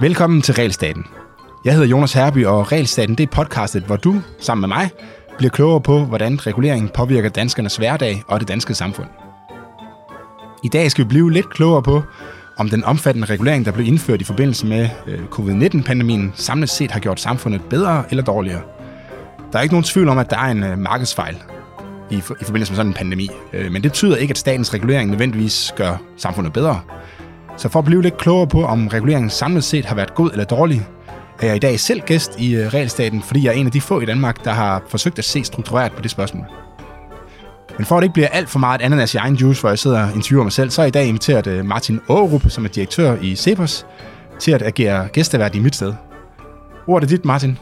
Velkommen til Realstaten. Jeg hedder Jonas Herby, og Realstaten det er podcastet, hvor du, sammen med mig, bliver klogere på, hvordan reguleringen påvirker danskernes hverdag og det danske samfund. I dag skal vi blive lidt klogere på, om den omfattende regulering, der blev indført i forbindelse med øh, covid-19-pandemien, samlet set har gjort samfundet bedre eller dårligere. Der er ikke nogen tvivl om, at der er en øh, markedsfejl i, for, i forbindelse med sådan en pandemi. Øh, men det betyder ikke, at statens regulering nødvendigvis gør samfundet bedre. Så for at blive lidt klogere på, om reguleringen samlet set har været god eller dårlig, er jeg i dag selv gæst i øh, Realstaten, fordi jeg er en af de få i Danmark, der har forsøgt at se struktureret på det spørgsmål. Men for at det ikke bliver alt for meget ananas i egen juice, hvor jeg sidder og interviewer mig selv, så er jeg i dag inviteret øh, Martin Aarup, som er direktør i Cepos, til at agere gæstevært i mit sted. Ordet er dit, Martin.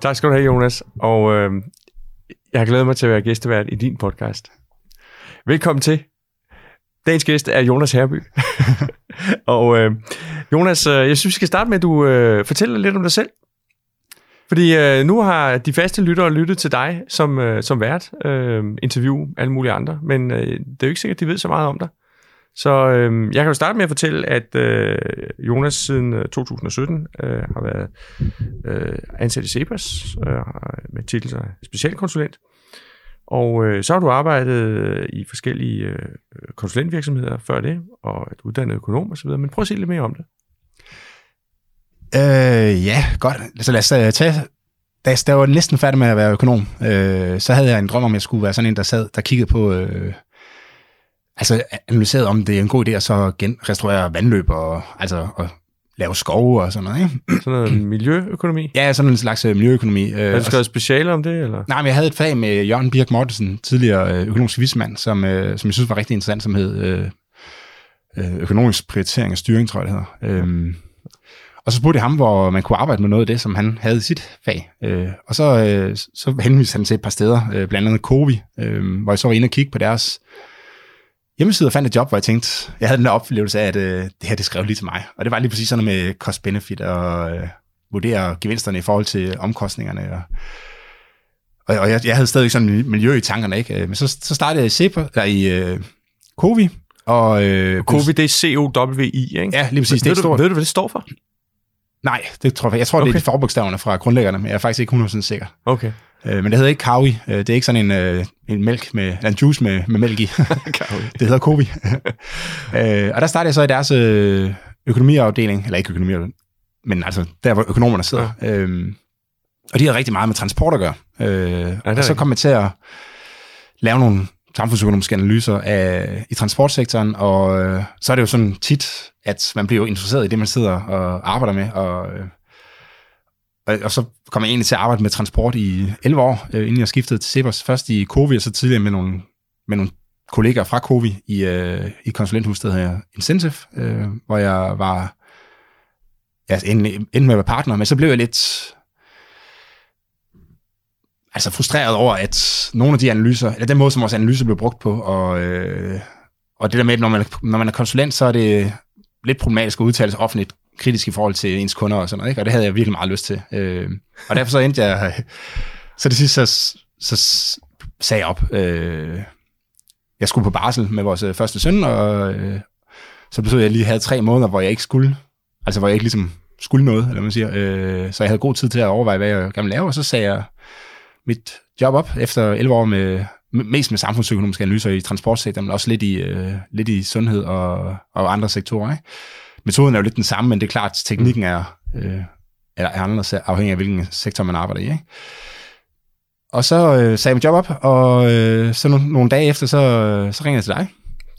Tak skal du have, Jonas. Og øh, jeg glæder mig til at være gæstevært i din podcast. Velkommen til. Dagens gæst er Jonas Herby. og øh, Jonas, øh, jeg synes, vi skal starte med, at du øh, fortæller lidt om dig selv. Fordi øh, nu har de faste lyttere lyttet til dig som, øh, som vært, øh, interview alle mulige andre, men øh, det er jo ikke sikkert, at de ved så meget om dig. Så øh, jeg kan jo starte med at fortælle, at øh, Jonas siden øh, 2017 øh, har været øh, ansat i CEPAS øh, med titel som specialkonsulent. Og øh, så har du arbejdet i forskellige øh, konsulentvirksomheder før det, og et uddannet økonom osv., men prøv at sige lidt mere om det. Øh, ja, godt. Så lad os uh, tage... Da jeg var næsten færdig med at være økonom, øh, så havde jeg en drøm om, at jeg skulle være sådan en, der sad, der kiggede på... Øh, altså analyseret, om det er en god idé at så genrestaurere vandløb og, altså, og lave skove og sådan noget. Ikke? Sådan noget miljøøkonomi? Ja, sådan en slags uh, miljøøkonomi. Har du skrevet speciale om det? Eller? Nej, men jeg havde et fag med Jørgen Birk Mortensen, tidligere økonomisk vismand, som, som jeg synes var rigtig interessant, som hed økonomisk prioritering og styring, tror jeg det hedder. Um, og så spurgte jeg ham, hvor man kunne arbejde med noget af det, som han havde i sit fag. Øh, og så, øh, så henviste han til et par steder, øh, blandt andet Covi, øh, hvor jeg så var inde og kigge på deres hjemmeside og fandt et job, hvor jeg tænkte, jeg havde den der oplevelse af, at øh, det her det skrev lige til mig. Og det var lige præcis sådan noget med cost-benefit og øh, vurdere gevinsterne i forhold til omkostningerne. Og, og, og jeg, jeg havde stadig sådan en miljø i tankerne, ikke? Men så, så startede jeg i, Cepa, der i øh, Covi, og, øh, COVID, det er C-O-W-I, ikke? Ja, lige præcis. Ved, det er ved, du, ved du, hvad det står for? Nej, det tror jeg Jeg tror, okay. det er forbogstaverne fra grundlæggerne, men jeg er faktisk ikke 100% sikker. Okay. Øh, men det hedder ikke kawi. Øh, det er ikke sådan en, øh, en mælk med, en juice med, med mælk i. det hedder kovi. øh, og der startede jeg så i deres øh, økonomiafdeling, eller ikke økonomiafdeling, men altså der, hvor økonomerne sidder. Ja. Øh, og de har rigtig meget med transport at gøre. Øh, ja, og så kom jeg til at lave nogle samfundsøkonomiske analyser af, i transportsektoren, og øh, så er det jo sådan tit, at man bliver interesseret i det, man sidder og arbejder med, og, øh, og, og så kom jeg egentlig til at arbejde med transport i 11 år, øh, inden jeg skiftede til Cepos, først i Covi, og så tidligere med nogle, med nogle kollegaer fra Covi i, øh, i der hedder Incentive, øh, hvor jeg var ja, endte, endte med at være partner, men så blev jeg lidt altså frustreret over, at nogle af de analyser, eller den måde, som vores analyser blev brugt på, og, øh, og det der med, at når man, når man er konsulent, så er det lidt problematisk at udtale sig offentligt kritisk i forhold til ens kunder og sådan noget, ikke? og det havde jeg virkelig meget lyst til. Øh, og derfor så endte jeg, så det sidste, så, så sagde jeg op. Øh, jeg skulle på barsel med vores øh, første søn, og øh, så betød jeg, at jeg lige havde tre måneder, hvor jeg ikke skulle, altså hvor jeg ikke ligesom skulle noget, eller man siger. Øh, så jeg havde god tid til at overveje, hvad jeg gerne ville lave, og så sagde jeg, mit job op efter 11 år med mest med samfundsøkonomiske analyser i transportsektoren, men også lidt i, øh, lidt i sundhed og, og andre sektorer. Ikke? Metoden er jo lidt den samme, men det er klart, at teknikken er, øh, er anderledes afhængig af, hvilken sektor man arbejder i. Ikke? Og så øh, sagde jeg mit job op, og øh, så nogle, nogle dage efter, så, så ringede jeg til dig.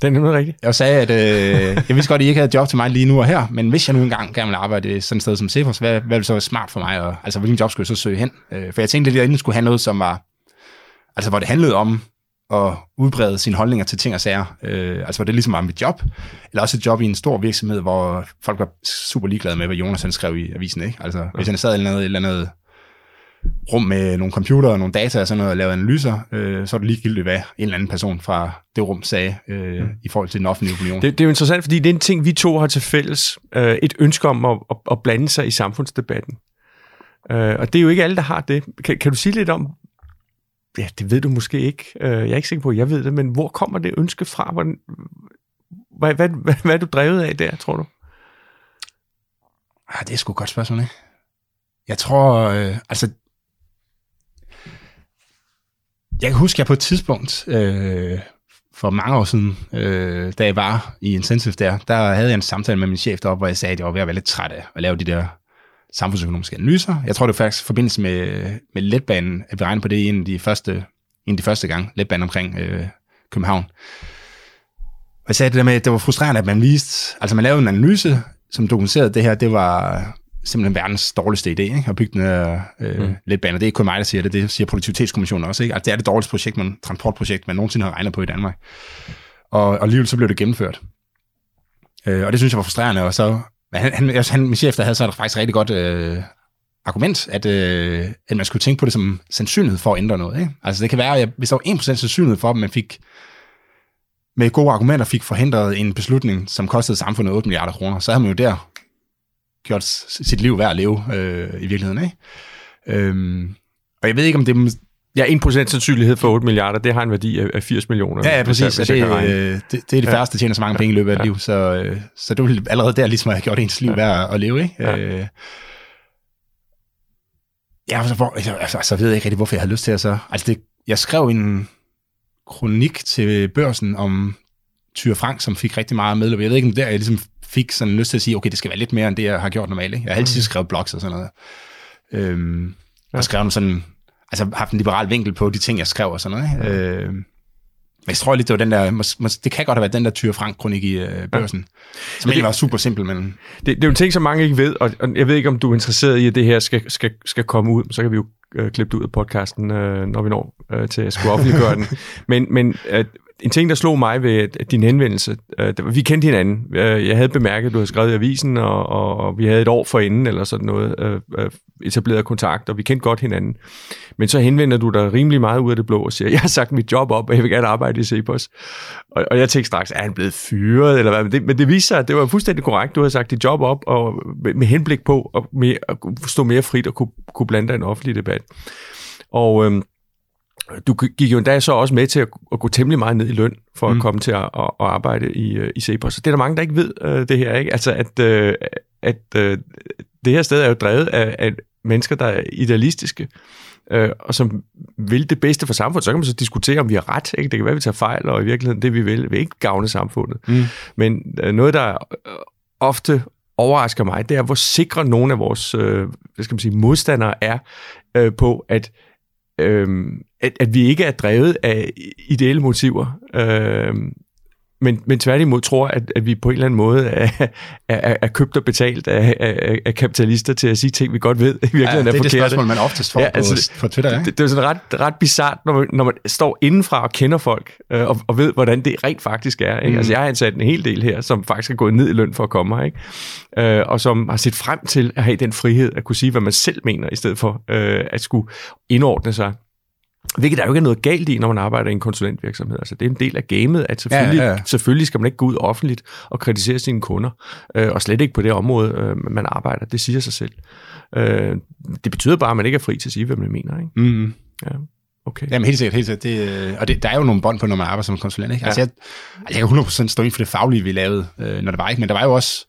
Det er nemlig rigtigt. Jeg sagde, at øh, jeg vidste godt, at I ikke havde job til mig lige nu og her, men hvis jeg nu engang gerne vil arbejde sådan et sted som Cepos, hvad, hvad ville så være smart for mig? Og, altså, hvilken job skulle jeg så søge hen? Øh, for jeg tænkte at jeg skulle have noget, som var, altså hvor det handlede om at udbrede sine holdninger til ting og sager. Øh, altså var det ligesom var mit job, eller også et job i en stor virksomhed, hvor folk var super ligeglade med, hvad Jonas han skrev i avisen. Ikke? Altså, hvis han sad i et eller andet, et eller andet rum med nogle computer og nogle data og sådan noget og lavede analyser, øh, så er det ligegyldigt, hvad en eller anden person fra det rum sagde øh, mm. i forhold til den offentlige opinion. Det, det er jo interessant, fordi det er en ting, vi to har til fælles. Øh, et ønske om at, at, at blande sig i samfundsdebatten. Øh, og det er jo ikke alle, der har det. Kan, kan du sige lidt om, ja, det ved du måske ikke. Øh, jeg er ikke sikker på, at jeg ved det, men hvor kommer det ønske fra? Hvordan, hvad, hvad, hvad, hvad er du drevet af der, tror du? Ah, det er sgu et godt spørgsmål, ikke? Jeg tror, øh, altså... Jeg kan huske, at jeg på et tidspunkt, øh, for mange år siden, øh, da jeg var i Intensive der, der havde jeg en samtale med min chef deroppe, hvor jeg sagde, at jeg var ved at være lidt træt af at lave de der samfundsøkonomiske analyser. Jeg tror, det var faktisk i forbindelse med, med letbanen, at vi regnede på det en af de første, en af de første gange, letbanen omkring øh, København. Og jeg sagde det der med, at det var frustrerende, at man viste, altså man lavede en analyse, som dokumenterede det her, det var simpelthen verdens dårligste idé, ikke? at bygge den her øh, mm. letbane. Det er ikke kun mig, der siger det, det siger Produktivitetskommissionen også. Ikke? Altså, det er det dårligste projekt, man, transportprojekt, man nogensinde har regnet på i Danmark. Og, og alligevel så blev det gennemført. Øh, og det synes jeg var frustrerende, og så men han, han, altså, han, min chef, der havde så et faktisk rigtig godt øh, argument, at, øh, at man skulle tænke på det som sandsynlighed for at ændre noget. Ikke? Altså det kan være, at hvis der var 1% sandsynlighed for, at man fik med gode argumenter fik forhindret en beslutning, som kostede samfundet 8 milliarder kroner, så havde man jo der gjort sit liv værd at leve øh, i virkeligheden. Ikke? Øhm, og jeg ved ikke, om det Ja, 1% sandsynlighed for 8 milliarder, det har en værdi af 80 millioner. Ja, ja præcis. Hvis det, det, det, det er det ja. færreste, der tjener så mange penge i løbet af ja. liv. Så, øh, så det vil allerede der ligesom have gjort ens liv ja. værd at leve. Ikke? Ja. Øh, ja, så, hvor, altså, så ved jeg ikke rigtig, hvorfor jeg havde lyst til at så... Altså, det, jeg skrev en kronik til børsen om Tyre Frank, som fik rigtig meget medløb. Jeg ved ikke, om der jeg ligesom fik sådan lyst til at sige, okay, det skal være lidt mere end det, jeg har gjort normalt. Ikke? Jeg har altid mm. skrevet blogs og sådan noget. Øhm, ja. Og skrevet sådan altså haft en liberal vinkel på de ting, jeg skrev og sådan noget. Ikke? Øh, men jeg tror lidt, det var den der, mås, mås, det kan godt have været den der Tyre Frank-kronik i øh, børsen, ja. som egentlig var super simpel, men... Det, det er jo en ting, som mange ikke ved, og, og jeg ved ikke, om du er interesseret i, at det her skal, skal, skal komme ud, så kan vi jo øh, klippe det ud af podcasten, øh, når vi når øh, til at skulle offentliggøre den. Men, men øh, en ting, der slog mig ved din henvendelse, øh, vi kendte hinanden. Øh, jeg havde bemærket, at du havde skrevet i avisen, og, og, og vi havde et år forinden, eller sådan noget, øh, øh, etableret kontakt, og vi kendte godt hinanden. Men så henvender du dig rimelig meget ud af det blå og siger, jeg har sagt mit job op, og jeg vil gerne arbejde i Cepos. Og, og jeg tænkte straks, er han blevet fyret, eller hvad? Men det, men det viste sig, at det var fuldstændig korrekt. Du havde sagt dit job op, og med, med henblik på at, med, at stå mere frit og kunne, kunne blande dig i en offentlig debat. Og... Øh, du gik jo endda så også med til at, at gå temmelig meget ned i løn for mm. at komme til at, at, at arbejde i, øh, i Cepos. Så det er der mange, der ikke ved, uh, det her. ikke. Altså, at, uh, at uh, det her sted er jo drevet af, af mennesker, der er idealistiske, uh, og som vil det bedste for samfundet. Så kan man så diskutere, om vi har ret. Ikke? Det kan være, at vi tager fejl, og i virkeligheden det, vi vil, vil ikke gavne samfundet. Mm. Men uh, noget, der ofte overrasker mig, det er, hvor sikre nogle af vores uh, hvad skal man sige, modstandere er uh, på, at øhm, at, at vi ikke er drevet af ideelle motiver, Øh, men, men tværtimod tror, at, at vi på en eller anden måde er, er, er købt og betalt af, af, af kapitalister til at sige ting, vi godt ved, i virkeligheden ja, det er, er det spørgsmål, man oftest får ja, altså, på, på Twitter. Ikke? Det, det er sådan ret, ret bizart, når man, når man står indenfra og kender folk, øh, og, og ved, hvordan det rent faktisk er. Ikke? Mm. Altså, jeg har ansat en hel del her, som faktisk er gået ned i løn for at komme her, ikke? Øh, og som har set frem til at have den frihed at kunne sige, hvad man selv mener, i stedet for øh, at skulle indordne sig Hvilket der jo ikke er noget galt i, når man arbejder i en konsulentvirksomhed. Altså, det er en del af gamet, at selvfølgelig, ja, ja, ja. selvfølgelig skal man ikke gå ud offentligt og kritisere sine kunder, øh, og slet ikke på det område, øh, man arbejder. Det siger sig selv. Øh, det betyder bare, at man ikke er fri til at sige, hvad man mener. Ikke? Mm. Ja. Okay. Jamen helt sikkert, helt sikkert. Det, øh, og det, der er jo nogle bånd på, når man arbejder som konsulent. Ikke? Altså, ja. jeg, altså, jeg kan 100% stå ind for det faglige, vi lavede, øh, når det var ikke, men der var jo også...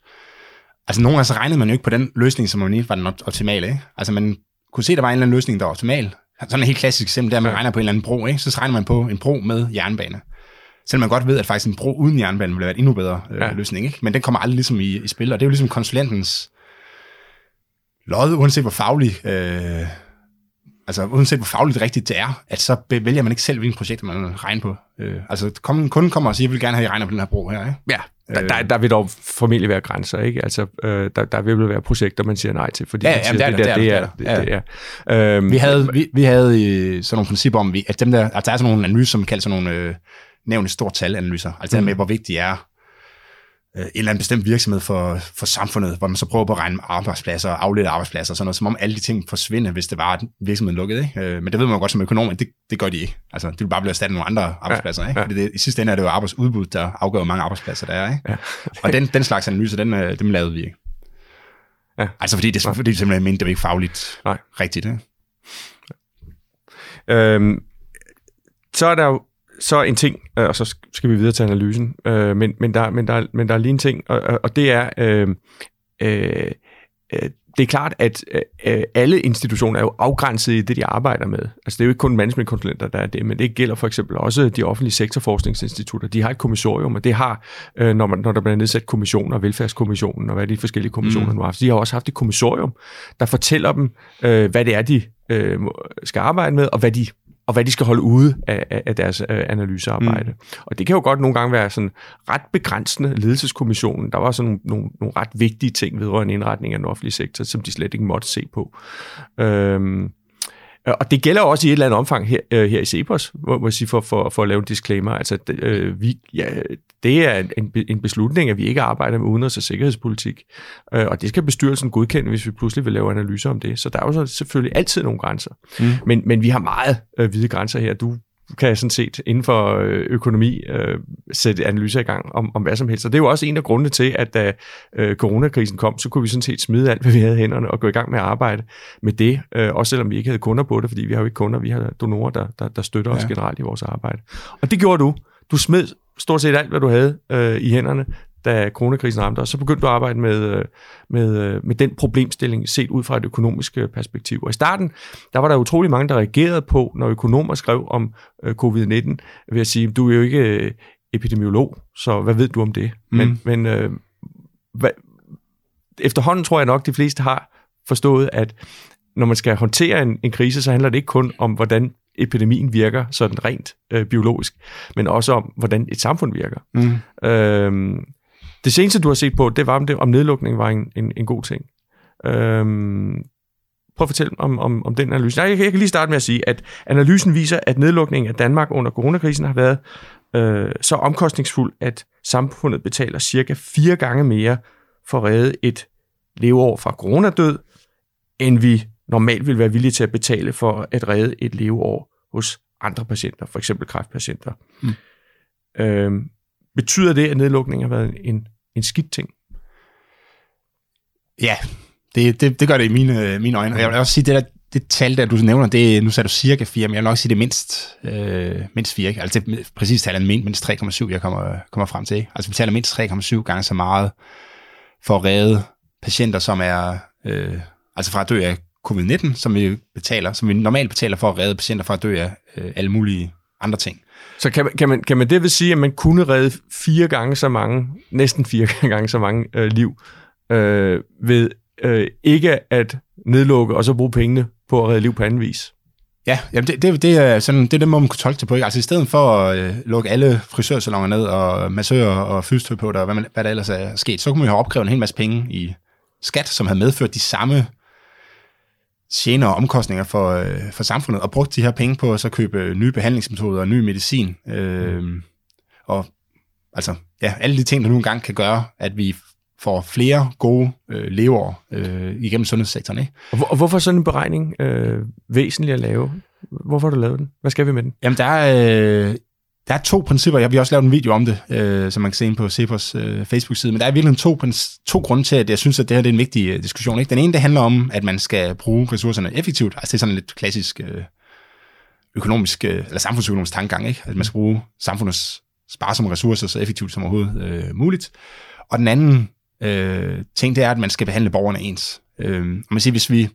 Altså nogle gange så regnede man jo ikke på den løsning, som man mente var den optimale. Ikke? Altså man kunne se, at der var en eller anden løsning, der var optimal, sådan en helt klassisk eksempel, der man regner på en eller anden bro, ikke? så regner man på en bro med jernbane. Selvom man godt ved, at faktisk en bro uden jernbane ville være en endnu bedre øh, ja. løsning. Ikke? Men den kommer aldrig ligesom i, i spil, og det er jo ligesom konsulentens lod, uanset hvor faglig, øh, altså uanset hvor fagligt rigtigt det er, at så vælger man ikke selv, hvilken projekt man vil regne på. Øh, altså kunden kommer og siger, jeg vil gerne have, at I regner på den her bro her. Ikke? Ja, der, der, der vil dog formentlig være grænser, ikke? Altså, øh, der, der vil være projekter, man siger nej til, fordi ja, siger, det, der, det, er, det, er, det, er. Øhm, vi havde, vi, vi havde sådan nogle principper om, at dem der, altså der er sådan nogle analyser, som man kalder sådan nogle øh, nævne stort tal analyser, altså mm. med, hvor vigtigt er øh, en eller anden bestemt virksomhed for, for samfundet, hvor man så prøver på at regne arbejdspladser og afledte arbejdspladser og sådan noget, som om alle de ting forsvinder, hvis det var, at virksomheden lukkede. Ikke? Øh, men det ved man godt som økonom, at det, det gør de ikke. Altså, det vil bare blive erstattet nogle andre arbejdspladser. Ikke? Ja. Det, det, I sidste ende er det jo arbejdsudbud, der afgør, hvor mange arbejdspladser der er. Ikke? Ja. og den, den slags analyser, den, øh, dem lavede vi ikke. Ja. Altså fordi det, fordi det simpelthen mente, det var ikke fagligt Nej. rigtigt. Ikke? Øhm, så er der jo så en ting, øh, og så skal vi videre til analysen, øh, men, men, der, men, der, men der er lige en ting, og, og det er, øh, øh, øh det er klart, at øh, alle institutioner er jo afgrænset i det, de arbejder med. Altså det er jo ikke kun managementkonsulenter, der er det, men det gælder for eksempel også de offentlige sektorforskningsinstitutter. De har et kommissorium, og det har, øh, når, man, når der bliver nedsat kommissioner, velfærdskommissionen og hvad de forskellige kommissioner mm. nu har haft. De har også haft et kommissorium, der fortæller dem, øh, hvad det er, de øh, skal arbejde med, og hvad de og hvad de skal holde ude af, af deres øh, analysearbejde. Mm. Og det kan jo godt nogle gange være sådan ret begrænsende. Ledelseskommissionen, der var sådan nogle, nogle, nogle ret vigtige ting vedrørende indretning af den offentlige sektor, som de slet ikke måtte se på. Øhm, Øh, og det gælder også i et eller andet omfang her, øh, her i Cepos, må jeg sige, for, for, for at lave en disclaimer. Altså, øh, vi, ja, det er en, en beslutning, at vi ikke arbejder med udenrigs- og sikkerhedspolitik. Øh, og det skal bestyrelsen godkende, hvis vi pludselig vil lave analyser om det. Så der er jo så selvfølgelig altid nogle grænser. Mm. Men, men vi har meget øh, hvide grænser her. Du kan jeg sådan set inden for øh, økonomi øh, sætte analyser i gang om, om hvad som helst. Og det er jo også en af grundene til, at da øh, coronakrisen kom, så kunne vi sådan set smide alt, hvad vi havde i hænderne og gå i gang med at arbejde med det, øh, også selvom vi ikke havde kunder på det, fordi vi har jo ikke kunder, vi har donorer, der, der, der støtter ja. os generelt i vores arbejde. Og det gjorde du. Du smed stort set alt, hvad du havde øh, i hænderne da coronakrisen ramte os, så begyndte du at arbejde med, øh, med, øh, med den problemstilling set ud fra et økonomisk øh, perspektiv. Og i starten, der var der utrolig mange, der reagerede på, når økonomer skrev om covid-19, ved at sige, du er jo ikke epidemiolog, så hvad ved du om det? Mm. Men, men øh, hvad, efterhånden tror jeg nok, de fleste har forstået, at når man skal håndtere en, en krise, så handler det ikke kun om, hvordan epidemien virker sådan rent øh, biologisk, men også om, hvordan et samfund virker. Mm. Øhm, det seneste, du har set på, det var, om, det, om nedlukning var en, en, en god ting. Øhm, prøv at fortælle om, om, om den analyse. Nej, jeg, jeg kan lige starte med at sige, at analysen viser, at nedlukningen af Danmark under coronakrisen har været øh, så omkostningsfuld, at samfundet betaler cirka fire gange mere for at redde et leveår fra coronadød, end vi normalt vil være villige til at betale for at redde et leveår hos andre patienter, for eksempel kræftpatienter. Mm. Øhm, betyder det, at nedlukningen har været en en skidt ting. Ja, det, det, det gør det i mine, øh, mine øjne. Og jeg vil også sige, det der det tal, der du nævner, det, nu sagde du cirka 4, men jeg vil nok sige, det er mindst, øh, mindst 4. Altså det præcis tallet er mindst 3,7, jeg kommer, kommer frem til. Altså vi taler mindst 3,7 gange så meget for at redde patienter, som er, øh, altså fra at dø af covid-19, som vi betaler, som vi normalt betaler for at redde patienter fra at dø af øh, alle mulige andre ting. Så kan man, kan, man, kan man det vil sige, at man kunne redde fire gange så mange, næsten fire gange så mange øh, liv, øh, ved øh, ikke at nedlukke og så bruge pengene på at redde liv på anden vis? Ja, jamen det, det, det, er sådan, det er den måde, man kunne tolke det på. Ikke? Altså i stedet for at øh, lukke alle frisørsalonger ned, og massører og fysioterapeuter, og hvad, man, hvad der ellers er sket, så kunne man jo have opkrævet en hel masse penge i skat, som havde medført de samme tjener og omkostninger for, øh, for samfundet, og brugt de her penge på at så købe nye behandlingsmetoder og ny medicin. Øh, og altså, ja, alle de ting, der nu engang kan gøre, at vi får flere gode øh, leveår øh, igennem sundhedssektoren. Ikke? Og, hvor, og hvorfor er sådan en beregning øh, væsentlig at lave? Hvorfor har du lavet den? Hvad skal vi med den? Jamen, der er, øh, der er to principper. Jeg har også lavet en video om det, øh, som man kan se på Cepos øh, Facebook-side. Men der er virkelig to, to grunde til, at jeg synes, at det her det er en vigtig øh, diskussion. Ikke? Den ene, det handler om, at man skal bruge ressourcerne effektivt. Altså det er sådan en lidt klassisk øh, økonomisk, øh, eller samfundsøkonomisk tankegang. Ikke? At man skal bruge samfundets sparsomme ressourcer så effektivt som overhovedet øh, muligt. Og den anden øh, ting, det er, at man skal behandle borgerne ens. Øh, og man siger, hvis vi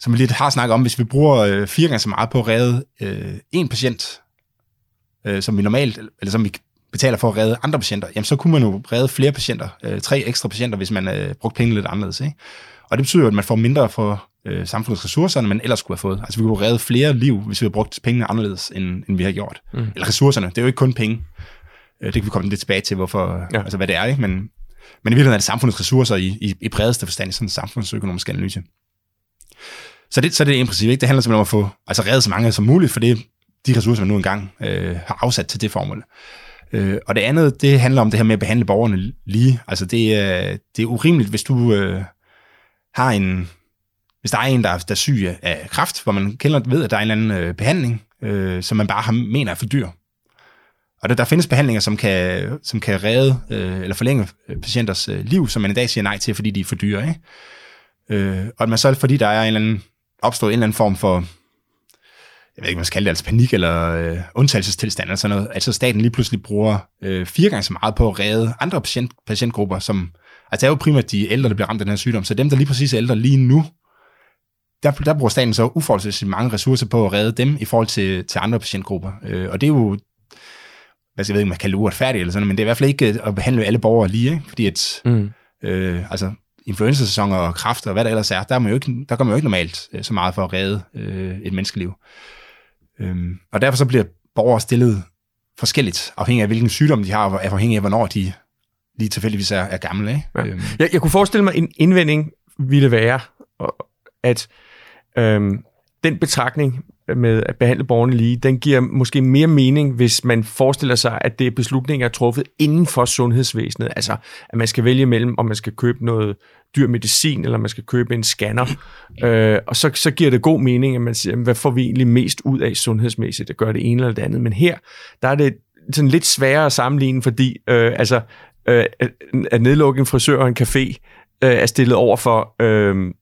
som vi lidt har snakket om, hvis vi bruger øh, fire gange så meget på at redde øh, en patient øh, som vi normalt, eller som vi betaler for at redde andre patienter, jamen så kunne man jo redde flere patienter, øh, tre ekstra patienter, hvis man øh, brugte penge lidt anderledes. Ikke? Og det betyder jo, at man får mindre for øh, samfundets ressourcer, end man ellers skulle have fået. Altså vi kunne redde flere liv, hvis vi havde brugt pengene anderledes, end, end vi har gjort. Mm. Eller ressourcerne, det er jo ikke kun penge. Øh, det kan vi komme lidt tilbage til, hvorfor, ja. altså hvad det er, ikke? Men, men i virkeligheden er det samfundets ressourcer i, i, i bredeste forstand, i sådan en samfundsøkonomisk analyse. Så det, så det er det en princip, ikke? Det handler simpelthen om at få altså reddet så mange som muligt, for det de ressourcer, man nu engang øh, har afsat til det formål. Øh, og det andet, det handler om det her med at behandle borgerne lige. Altså det, øh, det er urimeligt, hvis du øh, har en, hvis der er en, der, der er syg af kræft, hvor man kender, ved, at der er en eller anden øh, behandling, øh, som man bare har, mener er for dyr. Og der, der findes behandlinger, som kan, som kan redde øh, eller forlænge øh, patienters øh, liv, som man i dag siger nej til, fordi de er for dyre. Ikke? Øh, og at man så, fordi der er en eller anden, opstået en eller anden form for jeg ved ikke, hvad man skal kalde det, altså panik eller øh, undtagelsestilstand eller sådan noget. Altså staten lige pludselig bruger øh, fire gange så meget på at redde andre patient, patientgrupper, som, altså det er jo primært de ældre, der bliver ramt af den her sygdom, så dem, der lige præcis er ældre lige nu, der, der bruger staten så uforholdsvis mange ressourcer på at redde dem i forhold til, til andre patientgrupper. Øh, og det er jo, hvad skal jeg ved, man kalde det uretfærdigt eller sådan men det er i hvert fald ikke at behandle alle borgere lige, ikke? fordi at, mm. øh, altså, influenza-sæsoner og kraft og hvad der ellers er, der, er man jo ikke, der gør man jo ikke normalt øh, så meget for at redde øh, et menneskeliv. Øhm, og derfor så bliver borgere stillet forskelligt, afhængig af hvilken sygdom de har, og afhængig af, hvornår de lige tilfældigvis er, er gamle. Ikke? Ja. Øhm. Jeg, jeg kunne forestille mig, en indvending ville være, at øhm, den betragtning med at behandle borgerne lige, den giver måske mere mening, hvis man forestiller sig, at det er beslutninger er truffet inden for sundhedsvæsenet. Altså, at man skal vælge mellem, om man skal købe noget dyr medicin, eller man skal købe en scanner. Øh, og så, så giver det god mening, at man siger, hvad får vi egentlig mest ud af sundhedsmæssigt, at gøre det ene eller det andet. Men her, der er det sådan lidt sværere at sammenligne, fordi øh, altså, øh, at nedlukke en frisør og en café øh, er stillet over for øh,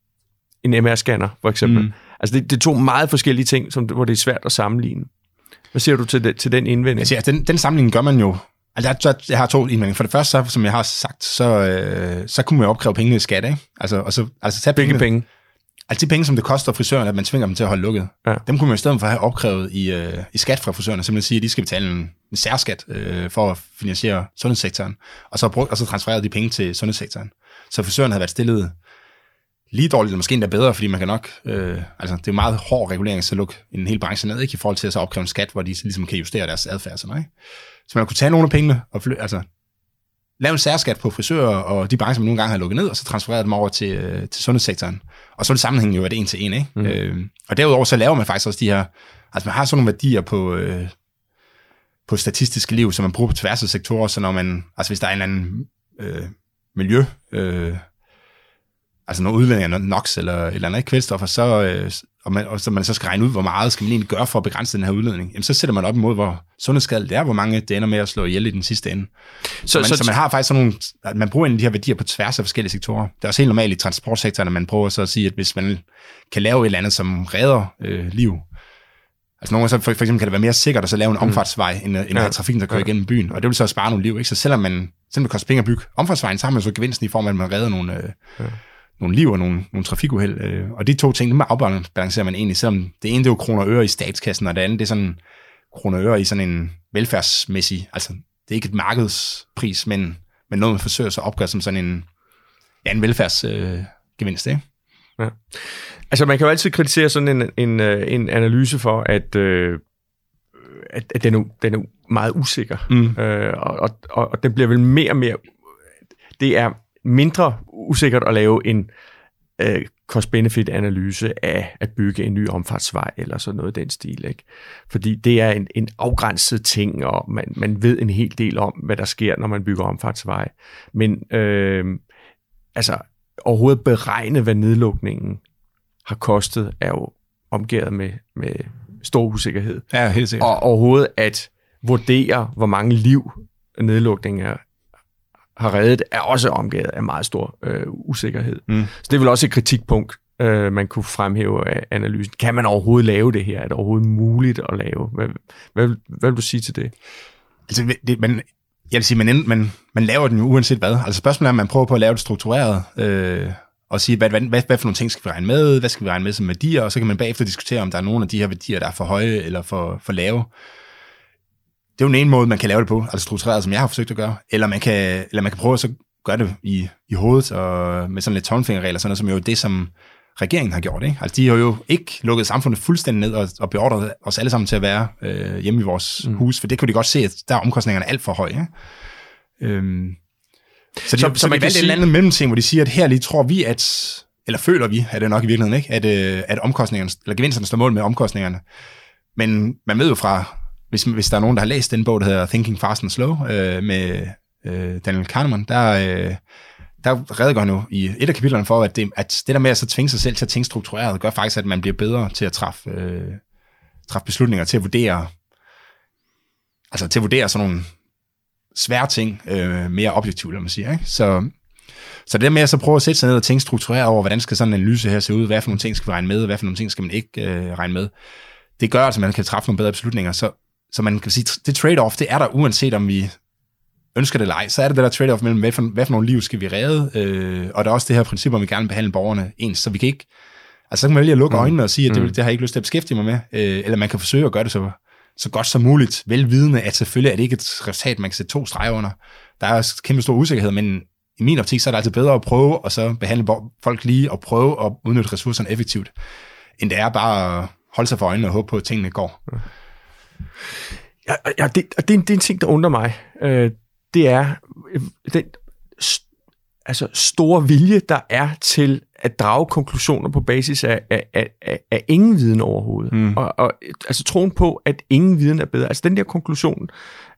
en MR-scanner, for eksempel. Mm. Altså, det, det er to meget forskellige ting, som, hvor det er svært at sammenligne. Hvad siger du til, det, til den indvending? Altså, ja, den, den sammenligning gør man jo Altså, jeg, jeg har to indvendinger. For det første, så, som jeg har sagt, så, øh, så kunne man jo opkræve pengene i skat, ikke? Altså, og så, altså tage pengene, penge? Altså de penge, som det koster frisøren, at man tvinger dem til at holde lukket, ja. dem kunne man i stedet for have opkrævet i, øh, i skat fra frisørerne, simpelthen sige, at de skal betale en, en særskat øh, for at finansiere sundhedssektoren, og så, brug, og så transferere de penge til sundhedssektoren. Så frisøren havde været stillet lige dårligt, eller måske endda bedre, fordi man kan nok, øh, altså det er meget hård regulering, så lukke en hel branche ned, ikke, i forhold til at så opkræve en skat, hvor de ligesom kan justere deres adfærd. Sådan, ikke? Så man kunne tage nogle af pengene og fly, altså, lave en særskat på frisører og de brancher, man nogle gange har lukket ned, og så transferere dem over til, øh, til sundhedssektoren. Og så er det sammenhængen jo, at det er en til en. Ikke? Mm. Øh, og derudover så laver man faktisk også de her, altså man har sådan nogle værdier på, øh, på statistisk liv, som man bruger på tværs af sektorer, så når man, altså hvis der er en eller anden øh, miljø, øh, altså noget udledning af NOx eller et eller andet kvælstoffer, så, øh, og, man, og så man så skal regne ud, hvor meget skal man egentlig gøre for at begrænse den her udledning, jamen så sætter man op imod, hvor sundhedsskadeligt det er, hvor mange det ender med at slå ihjel i den sidste ende. Så, så, man, så, så man har faktisk sådan nogle, man bruger de her værdier på tværs af forskellige sektorer. Det er også helt normalt i transportsektoren, at man prøver så at sige, at hvis man kan lave et eller andet, som redder øh, liv, Altså nogle gange så for, for eksempel kan det være mere sikkert at så lave en mm. omfartsvej, end, end ja. at trafikken, der kører ja. igennem byen. Og det vil så spare nogle liv. Ikke? Så selvom, man, selvom det koster penge at bygge omfartsvejen, så har man så gevinsten i form af, at man redder nogle, øh, ja nogle liv og nogle, nogle trafikuheld. Øh, og de to ting, dem afbalancerer man egentlig, selvom det ene det er jo kroner og øre i statskassen, og det andet det er sådan kroner og øre i sådan en velfærdsmæssig, altså det er ikke et markedspris, men, men noget, man forsøger sig at opgøre som sådan en, ja, en velfærdsgevinst, øh, ikke? Ja. Altså man kan jo altid kritisere sådan en, en, øh, en analyse for, at, øh, at, at den, er, den er meget usikker, mm. øh, og, og, og den bliver vel mere og mere, det er mindre usikkert at lave en øh, cost-benefit-analyse af at bygge en ny omfartsvej eller sådan noget i den stil. Ikke? Fordi det er en, en afgrænset ting, og man, man ved en hel del om, hvad der sker, når man bygger omfartsvej. Men øh, altså overhovedet beregne, hvad nedlukningen har kostet, er jo omgivet med, med stor usikkerhed. Ja, helt sikkert. Og overhovedet at vurdere, hvor mange liv nedlukninger har reddet, er også omgivet af meget stor øh, usikkerhed. Mm. Så det er vel også et kritikpunkt, øh, man kunne fremhæve af analysen. Kan man overhovedet lave det her? Er det overhovedet muligt at lave? Hvad, hvad, hvad vil du sige til det? Altså, det, man, jeg vil sige, man, man, man laver den jo uanset hvad. Altså spørgsmålet er, at man prøver på at lave det struktureret, øh, og sige, hvad, hvad, hvad, hvad for nogle ting skal vi regne med, hvad skal vi regne med som værdier, og så kan man bagefter diskutere, om der er nogle af de her værdier, der er for høje eller for, for lave det er jo en ene måde, man kan lave det på, altså struktureret, som jeg har forsøgt at gøre, eller man kan, eller man kan prøve at så gøre det i, i hovedet, og med sådan lidt tommelfingerregler, sådan noget, som jo er det, som regeringen har gjort. Ikke? Altså, de har jo ikke lukket samfundet fuldstændig ned og, og beordret os alle sammen til at være øh, hjemme i vores mm. hus, for det kunne de godt se, at der er omkostningerne alt for høje. Ikke? Øhm, så de, så, så, så de valgte sige... et eller andet mellemting, hvor de siger, at her lige tror vi, at, eller føler vi, at det nok i virkeligheden, ikke? At, øh, at omkostningerne, eller gevinsterne står mål med omkostningerne. Men man ved jo fra hvis, hvis der er nogen, der har læst den bog, der hedder Thinking Fast and Slow, øh, med øh, Daniel Kahneman, der, øh, der redegør nu i et af kapitlerne for, at det, at det der med at så tvinge sig selv til at tænke struktureret, gør faktisk, at man bliver bedre til at træffe, øh, træffe beslutninger, til at vurdere, altså til at vurdere sådan nogle svære ting øh, mere objektivt, lad man sige. Ikke? Så, så det der med at så prøve at sætte sig ned og tænke struktureret over, hvordan skal sådan en analyse her se ud, hvad for nogle ting skal vi regne med, hvad for nogle ting skal man ikke øh, regne med, det gør altså, at man kan træffe nogle bedre beslutninger. Så, så man kan sige, det trade-off, det er der uanset om vi ønsker det eller ej, så er det det der trade-off mellem, hvad for, hvad for nogle liv skal vi redde, øh, og der er også det her princip, om vi gerne vil behandle borgerne ens, så vi kan ikke, altså så kan man vælge at lukke mm. øjnene og sige, at det, mm. det har jeg ikke lyst til at beskæftige mig med, øh, eller man kan forsøge at gøre det så, så godt som muligt, velvidende, at selvfølgelig er det ikke et resultat, man kan sætte to streger under. Der er kæmpe stor usikkerhed, men i min optik, så er det altid bedre at prøve, og så behandle folk lige, og prøve at udnytte ressourcerne effektivt, end det er bare at holde sig for øjnene og håbe på, at tingene går. Ja, ja det, det, er, det er en ting, der undrer mig. Øh, det er øh, den altså store vilje, der er til at drage konklusioner på basis af, af, af, af ingen viden overhovedet. Mm. Og, og altså troen på, at ingen viden er bedre. Altså den der konklusion,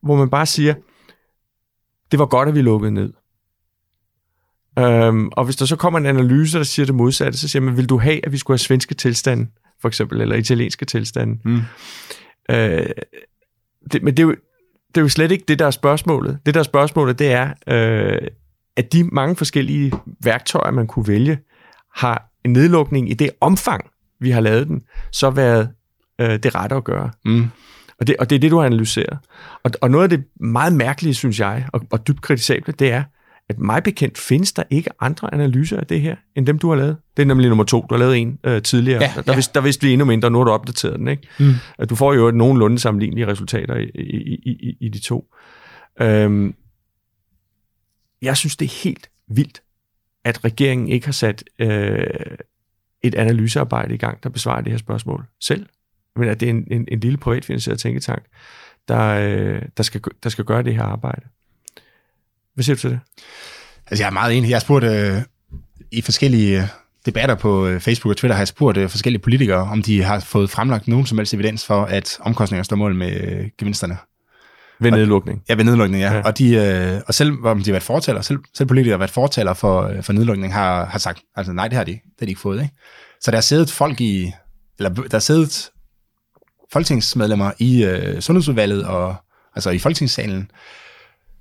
hvor man bare siger, det var godt, at vi lukkede ned. Øhm, og hvis der så kommer en analyse, der siger det modsatte, så siger man, vil du have, at vi skulle have svenske tilstande, for eksempel, eller italienske tilstande? Mm. Øh, det, men det er, jo, det er jo slet ikke det, der er spørgsmålet. Det, der er spørgsmålet, det er, øh, at de mange forskellige værktøjer, man kunne vælge, har en nedlukning i det omfang, vi har lavet den, så været øh, det rette at gøre. Mm. Og, det, og det er det, du har analyseret. Og, og noget af det meget mærkelige, synes jeg, og, og dybt kritisable, det er, at mig bekendt findes der ikke andre analyser af det her, end dem, du har lavet. Det er nemlig nummer to. Du har lavet en øh, tidligere. Ja, der, ja. Vidste, der vidste vi endnu mindre, nu har du opdateret den. Ikke? Mm. Du får jo et nogenlunde sammenlignelige resultater i, i, i, i de to. Øhm, jeg synes, det er helt vildt, at regeringen ikke har sat øh, et analysearbejde i gang, der besvarer det her spørgsmål selv. Men at det er en, en, en lille privatfinansieret tænketank, der, øh, der, skal, der skal gøre det her arbejde. Hvad siger du til det? Altså, jeg er meget enig. Jeg har spurgt øh, i forskellige debatter på øh, Facebook og Twitter, har jeg spurgt øh, forskellige politikere, om de har fået fremlagt nogen som helst evidens for, at omkostninger står mål med øh, gevinsterne. Ved nedlukning? Ja, ved nedlukning, ja. ja. Og, de, øh, og selv om de har været fortaler, selv, selv politikere har været fortaler for, øh, for nedlukning, har, har sagt, altså nej, det har de, det har de ikke fået. Ikke? Så der er siddet folk i, eller der er siddet folketingsmedlemmer i øh, sundhedsudvalget og altså i folketingssalen,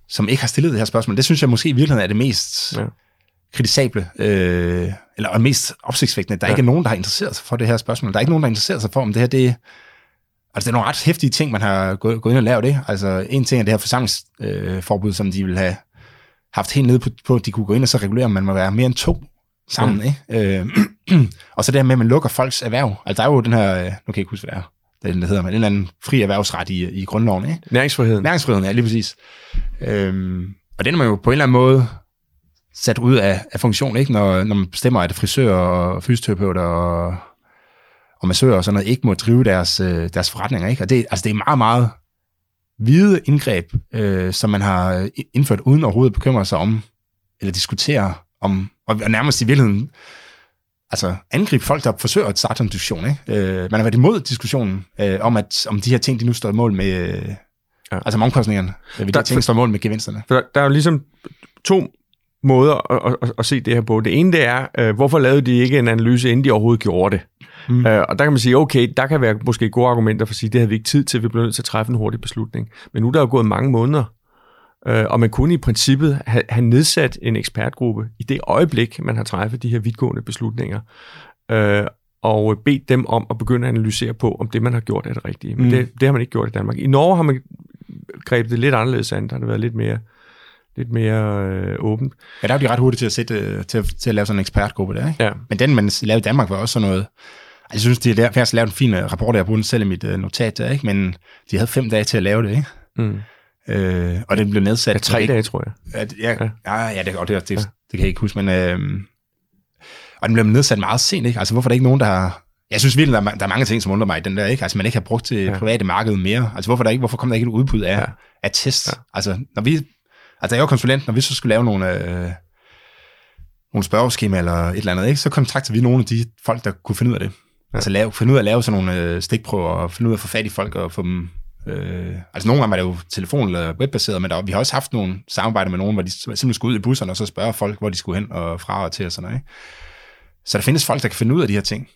som ikke har stillet det her spørgsmål. Det synes jeg måske i virkeligheden er det mest ja. kritisable, øh, eller mest opsigtsvækkende. Der er ja. ikke nogen, der har interesseret sig for det her spørgsmål. Der er ikke nogen, der har interesseret sig for, om det her det Altså, det er nogle ret hæftige ting, man har gået, gået ind og lavet det. Altså, en ting er det her forsamlingsforbud, øh, som de vil have haft helt nede på, på, at de kunne gå ind og så regulere, om man må være mere end to sammen. Mm. Ikke? Øh, og så det her med, at man lukker folks erhverv. Altså, der er jo den her, øh, nu kan jeg ikke huske, hvad det er, det, hedder man, en eller anden fri erhvervsret i, i grundloven. Ikke? Næringsfriheden. Næringsfriheden, ja, lige præcis. Øhm, og den er man jo på en eller anden måde sat ud af, af funktion, ikke? Når, når man bestemmer, at frisører og fysioterapeuter og, og massører og sådan noget ikke må drive deres, øh, deres forretninger. Ikke? Og det, altså, det er meget, meget hvide indgreb, øh, som man har indført uden overhovedet at bekymre sig om, eller diskutere om, og nærmest i virkeligheden altså angribe folk, der forsøger at starte en diskussion. Ikke? Øh, man har været imod diskussionen øh, om, at om de her ting, de nu står i mål med, øh, ja. altså om omkostningerne, øh, de her ting står i mål med gevinsterne. For der er jo ligesom to måder at, at, at se det her på. Det ene, det er, øh, hvorfor lavede de ikke en analyse, inden de overhovedet gjorde det? Mm. Øh, og der kan man sige, okay, der kan være måske gode argumenter for at sige, det havde vi ikke tid til, vi blev nødt til at træffe en hurtig beslutning. Men nu er der jo gået mange måneder, Øh, og man kunne i princippet have, have nedsat en ekspertgruppe i det øjeblik, man har træffet de her vidtgående beslutninger, øh, og bedt dem om at begynde at analysere på, om det, man har gjort, er det rigtige. Men mm. det, det har man ikke gjort i Danmark. I Norge har man grebet det lidt anderledes an. Der har det været lidt mere, lidt mere øh, åbent. Ja, der er de ret hurtigt til at, sætte, til, til at lave sådan en ekspertgruppe der, ikke? Ja. Men den, man lavede i Danmark, var også sådan noget... Altså, jeg synes, de har faktisk lavet en fin øh, rapport, jeg har brugt selv i mit uh, notat der, ikke? Men de havde fem dage til at lave det, ikke? Mm. Øh, og den blev nedsat... Ja, tre dage, tror jeg. At, ja, ja. ja, det, det, det, det, det kan jeg ikke huske, men... Øh, og den blev nedsat meget sent, ikke? Altså, hvorfor er der ikke nogen, der har... Jeg synes virkelig, der er, der er mange ting, som undrer mig i den der, ikke? Altså, man ikke har brugt til ja. private marked mere. Altså, hvorfor, der ikke, hvorfor kommer der ikke et udbud af, ja. af test? Ja. Altså, når vi... Altså, jeg jo konsulent, når vi så skulle lave nogle... Øh, nogle spørgeskema eller et eller andet, ikke? så kontaktede vi nogle af de folk, der kunne finde ud af det. Ja. Altså lave, finde ud af at lave sådan nogle øh, stikprøver, og finde ud af at få fat i folk og få dem Øh, altså nogle gange er det jo telefon- eller webbaseret, men der, vi har også haft nogle samarbejder med nogen, hvor de simpelthen skulle ud i busserne og så spørge folk, hvor de skulle hen og fra og til og sådan noget. Ikke? Så der findes folk, der kan finde ud af de her ting.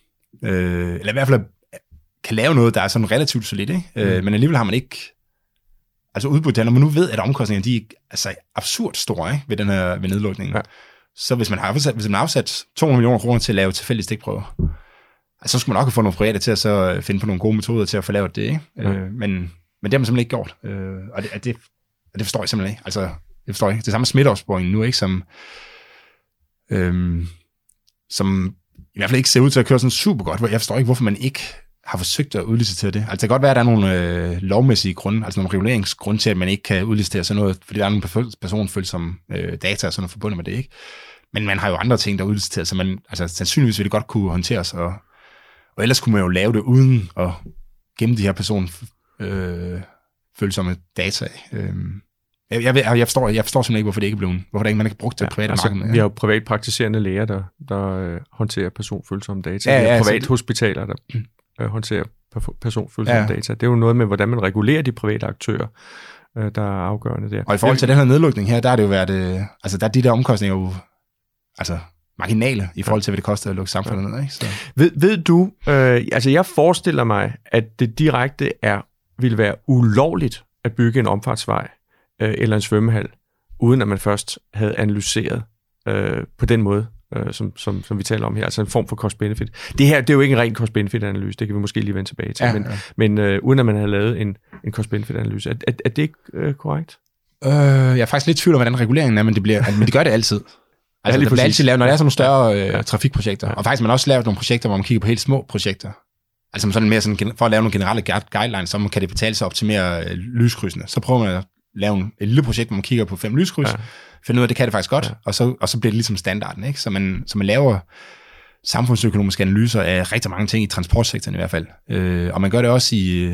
Øh, eller i hvert fald kan lave noget, der er sådan relativt solidt, ikke? Øh, mm. Øh, men alligevel har man ikke altså udbudt det, når man nu ved, at omkostningerne de er altså absurd store ikke? ved den her ved nedlukningen. Ja. Så hvis man har afsat, hvis man har afsat 200 millioner kroner til at lave tilfældige stikprøver, Altså, så skulle man nok have fået nogle private til at så finde på nogle gode metoder til at få lavet det, ikke? Ja. Øh, men, men det har man simpelthen ikke gjort. Øh, og, det, og, det, og det forstår jeg simpelthen ikke. Altså, det forstår jeg ikke. Det samme smitteopsporing nu, ikke? Som, øhm, som i hvert fald ikke ser ud til at køre sådan super godt. Jeg forstår ikke, hvorfor man ikke har forsøgt at udlicitere det. Altså det kan godt være, at der er nogle øh, lovmæssige grunde, altså nogle reguleringsgrunde til, at man ikke kan udlicitere sådan noget, fordi der er nogle personfølsomme øh, data og sådan noget forbundet med det, ikke? Men man har jo andre ting, der er så man, altså sandsynligvis ville det godt kunne håndteres, og, og ellers kunne man jo lave det uden at gemme de her person, øh, data. Øh, jeg, jeg, jeg, forstår, jeg forstår simpelthen ikke, hvorfor det ikke er blevet, hvorfor det ikke, man ikke brugt det ja, private altså, marked. Vi har jo privatpraktiserende læger, der, der øh, håndterer personfølsomme data. Ja, ja, vi har privat hospitaler, der øh, håndterer personfølsomme ja. data. Det er jo noget med, hvordan man regulerer de private aktører, øh, der er afgørende der. Og i forhold til den her nedlukning her, der er det jo været, øh, altså der er de der omkostninger jo, altså marginale i forhold til, hvad det koster at lukke samfundet ja. ned. Ikke? Så. Ved, ved du, øh, altså jeg forestiller mig, at det direkte er, vil være ulovligt at bygge en omfartsvej øh, eller en svømmehal, uden at man først havde analyseret øh, på den måde, øh, som, som, som vi taler om her, altså en form for cost-benefit. Det her det er jo ikke en ren cost-benefit-analyse, det kan vi måske lige vende tilbage til, ja, men, ja. men øh, uden at man har lavet en, en cost-benefit-analyse. Er, er, er det ikke øh, korrekt? Øh, jeg er faktisk lidt i tvivl om, hvordan reguleringen er, men, det bliver, men de gør det altid. Altså, ja, det bliver altid lavet, når der er sådan nogle større øh, ja. trafikprojekter. Ja. Og faktisk man har også lavet nogle projekter, hvor man kigger på helt små projekter. Altså sådan mere sådan, for at lave nogle generelle guidelines, så kan det betale sig at optimere øh, lyskrydsene. Så prøver man at lave en, et lille projekt, hvor man kigger på fem lyskryds, ja. finder ud af, at det kan det faktisk godt, ja. og, så, og så bliver det ligesom standarden. Ikke? Så, man, så man laver samfundsøkonomiske analyser af rigtig mange ting i transportsektoren i hvert fald. Øh, og man gør det også i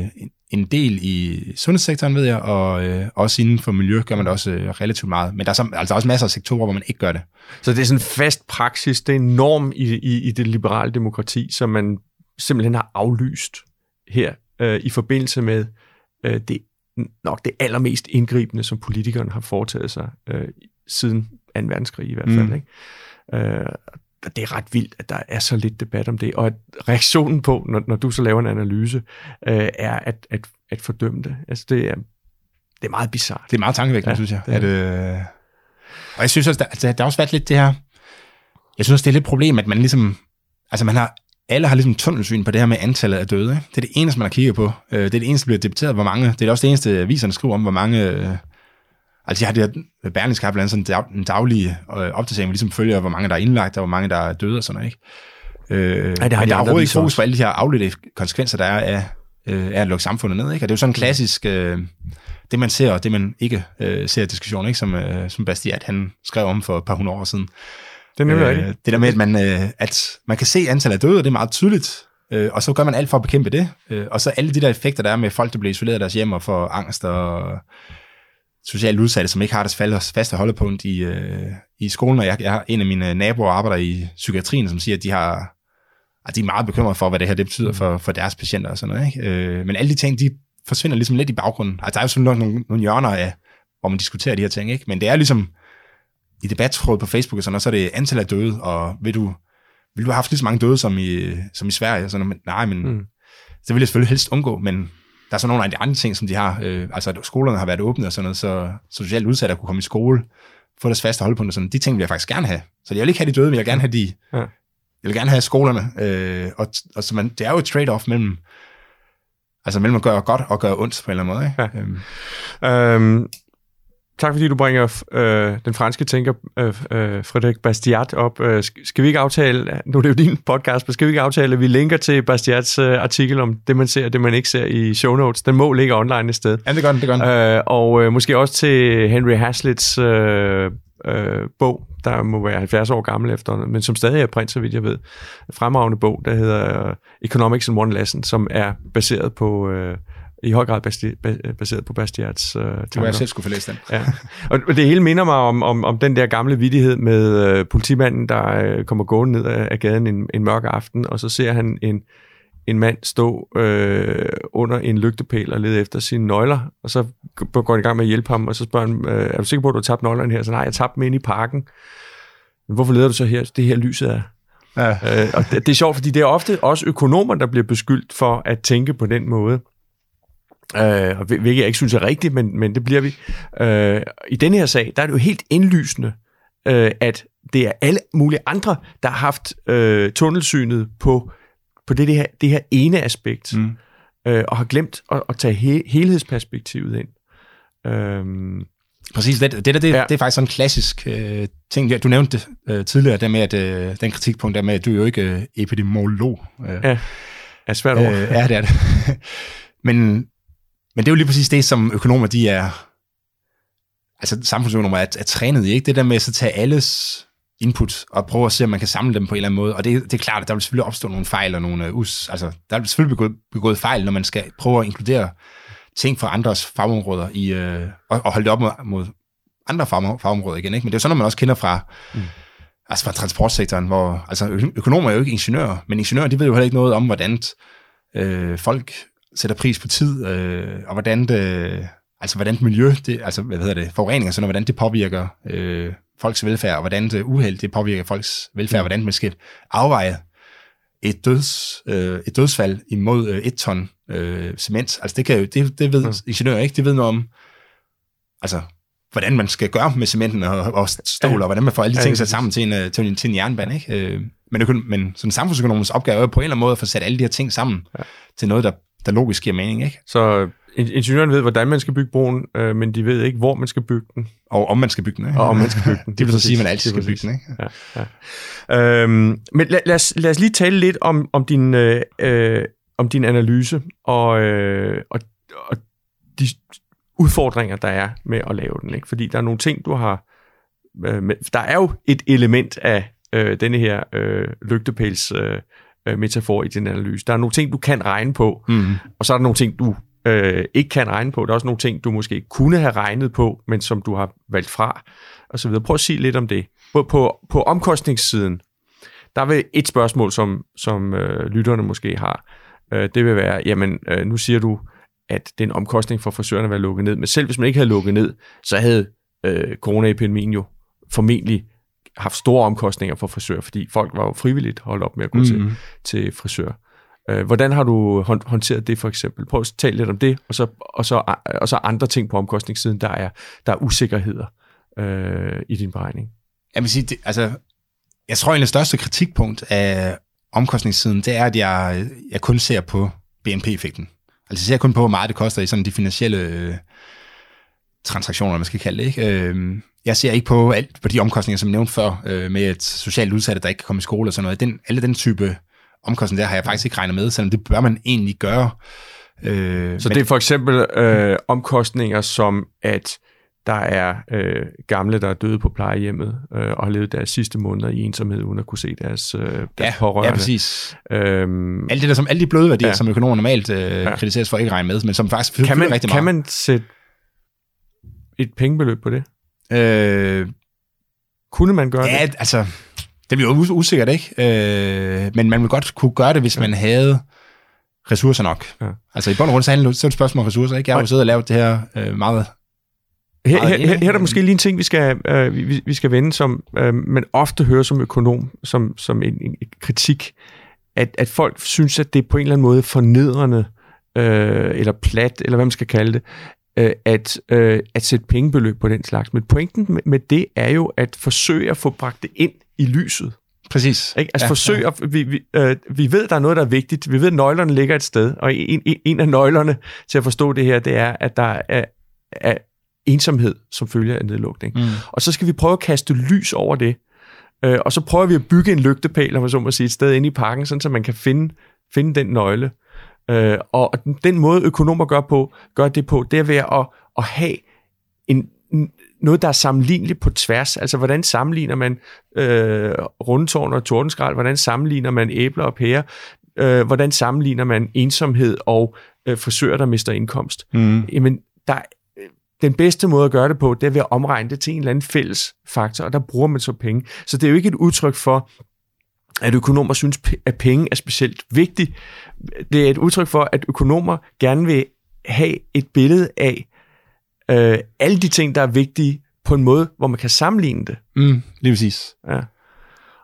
en del i sundhedssektoren, ved jeg, og øh, også inden for miljø gør man det også øh, relativt meget. Men der er så, altså også masser af sektorer, hvor man ikke gør det. Så det er sådan en fast praksis, det er en norm i, i, i det liberale demokrati, som man simpelthen har aflyst her øh, i forbindelse med øh, det nok det allermest indgribende, som politikerne har foretaget sig øh, siden 2. verdenskrig i hvert fald. Mm. Ikke? Øh, det er ret vildt, at der er så lidt debat om det, og at reaktionen på, når, når du så laver en analyse, øh, er at, at, at fordømme det. Altså det er, det er meget bizart. Det er meget tankevækkende, ja, synes jeg. Det at, øh... Og jeg synes også, der, der, der har også været lidt det her, jeg synes også, det er lidt et problem, at man ligesom, altså man har, alle har ligesom tunnelsyn på det her med antallet af døde. Ikke? Det er det eneste, man har kigget på. Øh, det er det eneste, der bliver debatteret, hvor mange, det er også det eneste, aviserne skriver om, hvor mange, øh, altså jeg har det her, Berlingske har blandt andet sådan en daglig øh, opdatering, hvor ligesom følger, hvor mange der er indlagt, og hvor mange der er døde og sådan noget, ikke? Øh, ja, det har de overhovedet ikke fokus på alle de her afledte konsekvenser, der er af, øh, af at lukke samfundet ned, ikke? Og det er jo sådan en klassisk, øh, det man ser, og det man ikke øh, ser diskussion, ikke? Som, øh, som Bastiat, han skrev om for et par hundrede år siden. Det er nemlig øh, Det der med, at man, øh, at man kan se antallet af døde, det er meget tydeligt, øh, og så gør man alt for at bekæmpe det. Øh, og så alle de der effekter, der er med folk, der bliver isoleret af deres hjem og får angst og socialt udsatte, som ikke har deres faste holdepunkt i, øh, i skolen. Og jeg, jeg har en af mine naboer arbejder i psykiatrien, som siger, at de har at de er meget bekymrede for, hvad det her det betyder for, for deres patienter og sådan noget. Ikke? Øh, men alle de ting, de forsvinder ligesom lidt i baggrunden. Altså, der er jo sådan nogle, nogle hjørner af, hvor man diskuterer de her ting, ikke? men det er ligesom, i debattråd på Facebook og sådan og så er det antal af døde, og vil du, vil du have haft lige så mange døde som i, som i Sverige? Sådan, men, nej, men mm. det vil jeg selvfølgelig helst undgå, men der er så nogle af de andre ting, som de har. Øh, altså, at skolerne har været åbne og sådan noget, så socialt udsatte kunne komme i skole, få deres faste holdpunkt og sådan. De ting vil jeg faktisk gerne have. Så jeg vil ikke have de døde, men jeg vil gerne have de... Ja. Jeg vil gerne have skolerne. Øh, og, og så man, det er jo et trade-off mellem, altså mellem at gøre godt og gøre ondt på en eller anden måde. Ikke? Ja. Øhm. Øhm, Tak fordi du bringer øh, den franske tænker øh, øh, Frederik Bastiat op. Øh, skal vi ikke aftale, nu er det jo din podcast, men skal vi ikke aftale, at vi linker til Bastiats øh, artikel om det, man ser og det, man ikke ser i show notes. Den må ligge online et sted. Ja, det gør den, det gør den. Øh, og øh, måske også til Henry Haslets øh, øh, bog, der må være 70 år gammel efter, men som stadig er print, så vidt jeg ved. En fremragende bog, der hedder Economics in One Lesson, som er baseret på... Øh, i høj grad basti- baseret på Bastiats øh, tanker. Det var jeg selv skulle få læst den. ja. Og det hele minder mig om, om, om den der gamle vidighed med øh, politimanden, der øh, kommer gående ned ad gaden en, en mørk aften, og så ser han en, en mand stå øh, under en lygtepæl og lede efter sine nøgler, og så går han i gang med at hjælpe ham, og så spørger han, øh, er du sikker på, at du har tabt nøglerne her? Så nej, jeg tabte dem ind i parken. Men hvorfor leder du så her? Det her lyset er. Ja. Øh, og det, det er sjovt, fordi det er ofte også økonomer, der bliver beskyldt for at tænke på den måde. Øh, hvilket jeg ikke synes er rigtigt, men, men det bliver vi. Øh, I denne her sag, der er det jo helt indlysende, øh, at det er alle mulige andre, der har haft øh, tunnelsynet på, på det, det, her, det her ene aspekt, mm. øh, og har glemt at, at tage he, helhedsperspektivet ind. Øhm, Præcis, det, det, der, det, ja. det er faktisk sådan en klassisk øh, ting. Du nævnte det øh, tidligere, der med, at øh, den kritikpunkt der med, at du er jo ikke øh, epidemiolog. Øh, ja, er svært ord. Øh, ja, det er det. men, men det er jo lige præcis det, som økonomer, de er, altså samfundsøkonomer er, er trænet i, ikke? Det der med at så tage alles input og prøve at se, om man kan samle dem på en eller anden måde. Og det, det er klart, at der vil selvfølgelig opstå nogle fejl og nogle uh, us. Altså, der vil selvfølgelig begået, begået fejl, når man skal prøve at inkludere ting fra andres fagområder i, øh, og, og holde det op mod, mod andre fag, fagområder igen. Ikke? Men det er jo sådan, man også kender fra, mm. altså fra transportsektoren, hvor altså, økonomer er jo ikke ingeniører, men ingeniører, de ved jo heller ikke noget om, hvordan øh, folk sætter pris på tid, øh, og hvordan det, altså hvordan miljø, det, altså hvad hedder det, forurening og sådan hvordan det påvirker øh, folks velfærd, og hvordan det uheld, det påvirker folks velfærd, mm. hvordan man skal afveje et, døds, øh, et dødsfald imod øh, et ton øh, cement. Altså det, kan jo, det, det ved mm. ingeniører ikke, det ved noget om, altså hvordan man skal gøre med cementen og, og stål, ja. og hvordan man får alle de ting sat sammen til en, øh, til en, til en jernbane. Ikke? Øh, men, økonom, men sådan en samfundsøkonomisk opgave er på en eller anden måde at få sat alle de her ting sammen ja. til noget, der, der logisk giver mening. Ikke? Så ingeniøren ved, hvordan man skal bygge broen, øh, men de ved ikke, hvor man skal bygge den. Og om man skal bygge den. Ikke? Og om man skal bygge den. det vil så sige, at man altid skal bygge den. Ikke? Ja, ja. Øhm, men lad, lad, os, lad os lige tale lidt om, om, din, øh, øh, om din analyse og, øh, og, og de udfordringer, der er med at lave den. Ikke? Fordi der er nogle ting, du har... Øh, med, der er jo et element af øh, denne her øh, lygtepæls... Øh, øh metafor i din analyse. Der er nogle ting, du kan regne på, mm. og så er der nogle ting, du øh, ikke kan regne på. Der er også nogle ting, du måske kunne have regnet på, men som du har valgt fra, og så videre. Prøv at sige lidt om det. På, på, på omkostningssiden, der vil et spørgsmål, som, som øh, lytterne måske har, øh, det vil være, jamen, øh, nu siger du, at det er en omkostning for frisørerne at være lukket ned, men selv hvis man ikke havde lukket ned, så havde øh, coronaepidemien jo formentlig haft store omkostninger for frisør, fordi folk var jo frivilligt holdt op med at gå mm-hmm. til, til frisør. Øh, hvordan har du håndteret det for eksempel? Prøv at tale lidt om det, og så, og så, og så andre ting på omkostningssiden, der er, der er usikkerheder øh, i din beregning. Jeg vil sige, det, altså, jeg tror, en af største kritikpunkt af omkostningssiden, det er, at jeg, jeg kun ser på BNP-effekten. Altså jeg ser kun på, hvor meget det koster i sådan de finansielle øh, transaktioner, man skal kalde det. Ikke? Øh, jeg ser ikke på alt på de omkostninger, som jeg nævnte før, øh, med et socialt udsatte, der ikke kan komme i skole og sådan noget. Den, alle den type omkostninger, der har jeg faktisk ikke regnet med, selvom det bør man egentlig gøre. Øh, så men, det er for eksempel øh, omkostninger som, at der er øh, gamle, der er døde på plejehjemmet øh, og har levet deres sidste måneder i ensomhed, uden at kunne se deres, øh, deres ja, pårørende. Ja, præcis. Øhm, alt det der, som, alle de bløde værdier, ja. som økonomer normalt øh, ja. kritiseres for at ikke regne med, men som faktisk kan man, rigtig meget. Kan man sætte et pengebeløb på det? Øh, Kunne man gøre ja, det? altså, det bliver jo usikkert, ikke? Øh, men man vil godt kunne gøre det, hvis ja. man havde ressourcer nok. Ja. Altså i bund og grund, så er det et spørgsmål om ressourcer, ikke? Jeg har jo siddet og lavet det her øh, meget her, her, her, her er der måske lige en ting, vi skal, øh, vi, vi skal vende, som øh, man ofte hører som økonom, som, som en, en kritik, at, at folk synes, at det er på en eller anden måde fornedrende, øh, eller plat, eller hvad man skal kalde det, øh, at, øh, at sætte pengebeløb på den slags. Men pointen med, det er jo at forsøge at få bragt det ind i lyset. Præcis. Ikke? Altså ja, forsøg ja. at, vi, vi, øh, vi ved, der er noget, der er vigtigt. Vi ved, at nøglerne ligger et sted. Og en, en, en af nøglerne til at forstå det her, det er, at der er, er ensomhed som følge af nedlukning. Mm. Og så skal vi prøve at kaste lys over det. Øh, og så prøver vi at bygge en lygtepæl, om man så må sige, et sted inde i parken, sådan så man kan finde, finde den nøgle. Øh, og den måde økonomer gør, på, gør det på, det er ved at, at have en, noget, der er sammenligneligt på tværs. Altså, hvordan sammenligner man øh, rundtårn og tordenskrald? Hvordan sammenligner man æbler og pærer? Øh, hvordan sammenligner man ensomhed og øh, frisører, der mister indkomst? Mm. Jamen, der, den bedste måde at gøre det på, det er ved at omregne det til en eller anden fælles faktor, og der bruger man så penge. Så det er jo ikke et udtryk for, at økonomer synes, at penge er specielt vigtigt. Det er et udtryk for, at økonomer gerne vil have et billede af øh, alle de ting, der er vigtige, på en måde, hvor man kan sammenligne det. Mm, lige præcis. Ja.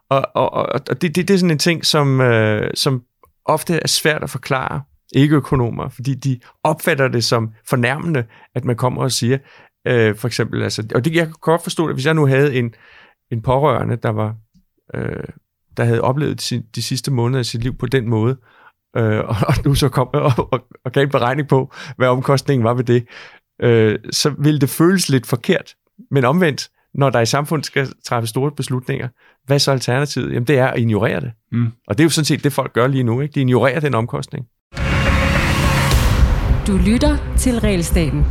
Og, og, og, og det, det, det er sådan en ting, som, øh, som ofte er svært at forklare ikke-økonomer, fordi de opfatter det som fornærmende, at man kommer og siger, øh, for eksempel, altså, og det, jeg kan godt forstå det, hvis jeg nu havde en, en pårørende, der var, øh, der havde oplevet de, de sidste måneder af sit liv på den måde, øh, og, og du så kom og, og, og gav en beregning på, hvad omkostningen var ved det, øh, så ville det føles lidt forkert. Men omvendt, når der i samfundet skal træffe store beslutninger, hvad så alternativet? Jamen det er at ignorere det. Mm. Og det er jo sådan set det, folk gør lige nu. Ikke? De ignorerer den omkostning. Du lytter til Realstaten.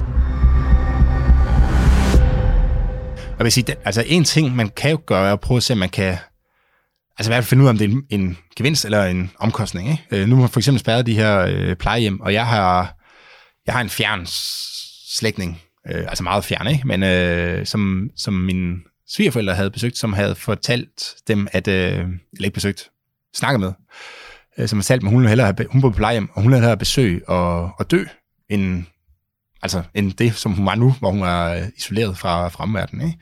Jeg vil sige, den, altså en ting, man kan jo gøre, er at prøve at se, om man kan altså i hvert fald finde ud af, om det er en, en gevinst eller en omkostning. Ikke? Øh, nu har for eksempel spærret de her øh, plejehjem, og jeg har, jeg har en fjern slægtning, øh, altså meget fjern, ikke? men øh, som, som min svigerforældre havde besøgt, som havde fortalt dem, at, øh, eller ikke besøgt, snakket med, øh, som har talt dem, at hun ville hellere have, hun på plejehjem, og hun ville hellere have besøg og, og dø, end, altså, end det, som hun var nu, hvor hun er isoleret fra, fra omverdenen. Ikke?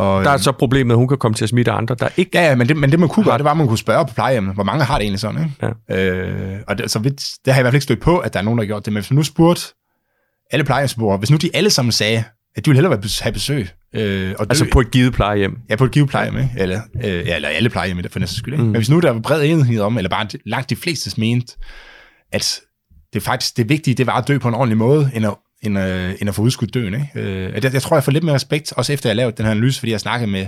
Og, der er så problemet, at hun kan komme til at smitte andre, der ikke... Ja, ja men, det, men det man kunne gøre, det var, at man kunne spørge på plejehjemmet, hvor mange har det egentlig sådan, ikke? Ja. Øh, og det, så vidt, det har jeg i hvert fald ikke stødt på, at der er nogen, der har gjort det, men hvis man nu spurgte alle plejehjemsbrugere, hvis nu de alle sammen sagde, at de ville hellere have besøg. Øh, og altså på et givet plejehjem? Ja, på et givet plejehjem, ikke? Eller, øh, ja, eller alle plejehjem, for næste skyld. Ikke? Mm. Men hvis nu der var bred enighed om, eller bare langt de fleste mente, at det faktisk det vigtige, det var at dø på en ordentlig måde, end at, end, øh, end at få udskudt døen. Ikke? Øh, jeg, jeg tror, jeg får lidt mere respekt, også efter jeg har lavet den her analyse, fordi jeg snakkede med,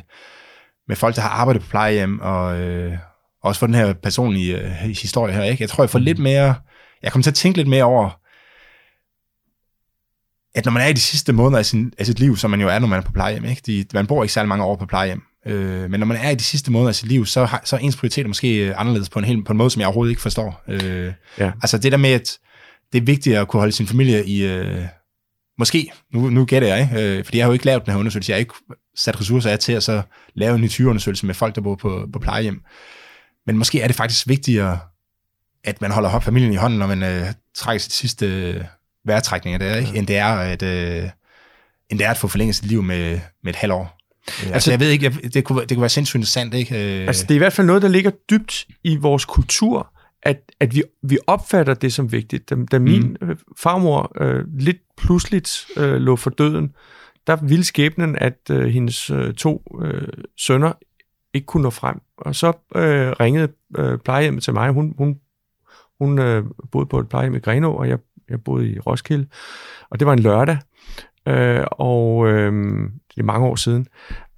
med folk, der har arbejdet på plejehjem, og øh, også for den her personlige øh, historie her. Ikke? Jeg tror, jeg får mm. lidt mere... Jeg kommer til at tænke lidt mere over, at når man er i de sidste måneder af, sin, af sit liv, som man jo er, når man er på plejehjem, ikke? De, man bor ikke særlig mange år på plejehjem, øh, men når man er i de sidste måneder af sit liv, så, har, så er ens prioriteter måske øh, anderledes på en, hel, på en måde, som jeg overhovedet ikke forstår. Øh, ja. Altså det der med, at det er vigtigt at kunne holde sin familie i... Øh, måske, nu, nu gætter jeg? Øh, fordi jeg har jo ikke lavet den her undersøgelse, jeg har ikke sat ressourcer af til at så lave en ny undersøgelse med folk, der bor på, på plejehjem. Men måske er det faktisk vigtigere, at man holder familien i hånden, når man øh, trækker sit sidste vejrtrækning af det, ikke? Ja. end det er at, øh, end det er at få forlænget sit liv med, med et halvt år. Altså, altså, jeg ved ikke, jeg, det, kunne, det kunne være sindssygt interessant, ikke? Øh. Altså, det er i hvert fald noget, der ligger dybt i vores kultur, at, at vi, vi opfatter det som vigtigt. Da, da min mm. farmor øh, lidt pludseligt øh, lå for døden, der ville skæbnen, at øh, hendes øh, to øh, sønner ikke kunne nå frem. Og så øh, ringede øh, plejehjemmet til mig. Hun, hun, hun øh, boede på et plejehjem i Grenå, og jeg jeg boede i Roskilde, og det var en lørdag, øh, og øh, det er mange år siden.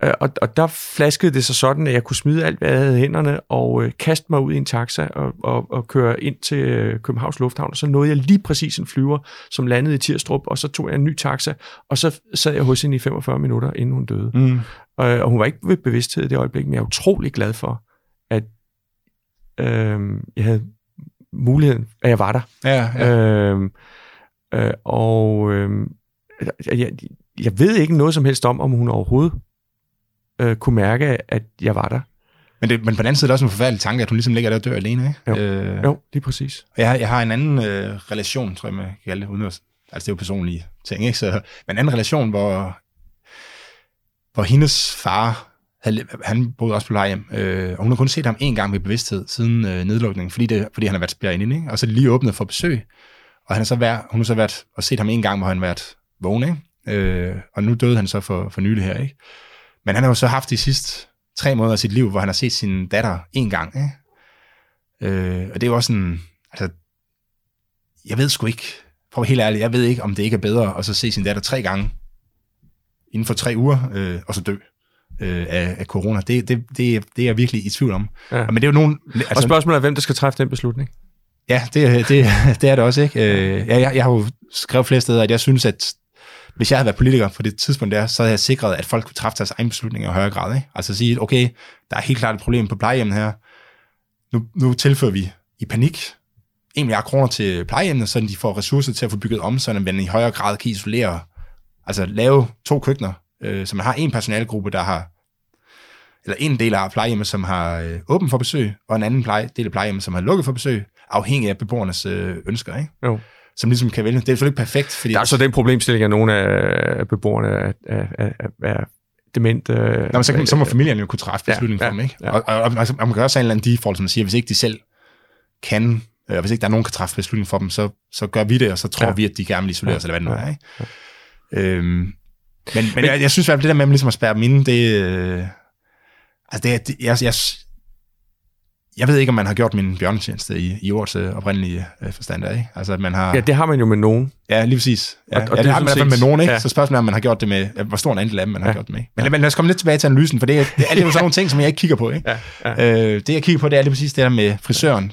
Øh, og, og der flaskede det sig sådan, at jeg kunne smide alt, hvad jeg havde i hænderne, og øh, kaste mig ud i en taxa og, og, og køre ind til øh, Københavns Lufthavn. Og så nåede jeg lige præcis en flyver, som landede i Tirstrup, og så tog jeg en ny taxa, og så sad jeg hos hende i 45 minutter, inden hun døde. Mm. Og, og hun var ikke ved bevidsthed i det øjeblik, men jeg er utrolig glad for, at øh, jeg havde muligheden, at jeg var der. Ja, ja. Øh, øh, og øh, jeg, jeg ved ikke noget som helst om, om hun overhovedet øh, kunne mærke, at jeg var der. Men, det, men på den anden side er det også en forfærdelig tanke, at hun ligesom ligger der og dør alene, ikke? Jo, øh, jo lige præcis. Jeg, jeg har en anden øh, relation, tror jeg, man kan kalde det, uden at, altså det er jo personlige ting, ikke? Så, men en anden relation, hvor, hvor hendes far havde, han boede også på plejehjem, øh, og hun har kun set ham en gang med bevidsthed siden øh, nedlukningen, fordi, det, fordi han har været spærret inde, ikke? og så er lige åbnet for besøg, og han har så været, hun har så været og set ham en gang, hvor han har været vågen, ikke? Øh, og nu døde han så for, for nylig her. Ikke? Men han har jo så haft de sidste tre måneder af sit liv, hvor han har set sin datter en gang. Ikke? Øh, og det er jo også sådan, altså, jeg ved sgu ikke, være helt ærlig, jeg ved ikke, om det ikke er bedre at så se sin datter tre gange inden for tre uger, øh, og så dø øh, af, af corona. Det, det, det, det er jeg virkelig i tvivl om. Ja. Men det er jo nogen... Altså, og spørgsmålet er, hvem der skal træffe den beslutning? Ja, det, det, det er det også, ikke? Øh, jeg, jeg har jo skrevet flere steder, at jeg synes, at hvis jeg havde været politiker på det tidspunkt der, så havde jeg sikret, at folk kunne træffe deres egen beslutninger i højere grad. Ikke? Altså sige, okay, der er helt klart et problem på plejehjemmet her. Nu, nu tilfører vi i panik 1 milliard kroner til plejehjemmene, så de får ressourcer til at få bygget om, så man i højere grad kan isolere, altså lave to køkkener, øh, så man har en personalegruppe, der har, eller en del af plejehjemmet, som har øh, åben for besøg, og en anden pleje, del af plejehjemmet, som har lukket for besøg, afhængig af beboernes øh, ønsker, ikke? Jo. Som ligesom kan vælge. Det er selvfølgelig ikke perfekt. Fordi der er så den problemstilling, at nogle af beboerne er, er, er, er dement. Øh, Nå, men så, kan, så må familien jo kunne træffe beslutningen ja, ja, for dem, ikke? Ja. Og, og, og, og, man kan også have en eller anden default, som man siger, hvis ikke de selv kan, øh, hvis ikke der er nogen, der kan træffe beslutningen for dem, så, så gør vi det, og så tror ja. vi, at de gerne vil isolere sig, ja. eller hvad det nu er, ikke? Ja. Øhm, men, men jeg, jeg synes i hvert fald, det der med ligesom at spærre dem inde, det, øh, altså det, det jeg, jeg, jeg ved ikke, om man har gjort min bjørnetjeneste i, i ordets øh, oprindelige øh, forstand af, ikke? Altså, at man har... Ja, det har man jo med nogen. Ja, lige præcis. Ja, Og- og, ja, det det, har man i hvert fald med nogen, ikke? ja. Ja. Så spørgsmålet er, om man har gjort det med, ja, hvor stor en andel af dem, man har Ja. gjort det med. Men, men lad os komme lidt tilbage til analysen, for det, er- det er jo sådan nogle ting, som jeg ikke kigger på, ikke? Ja, ja. Øh, det, jeg kigger på, det er lige præcis det der med frisøren.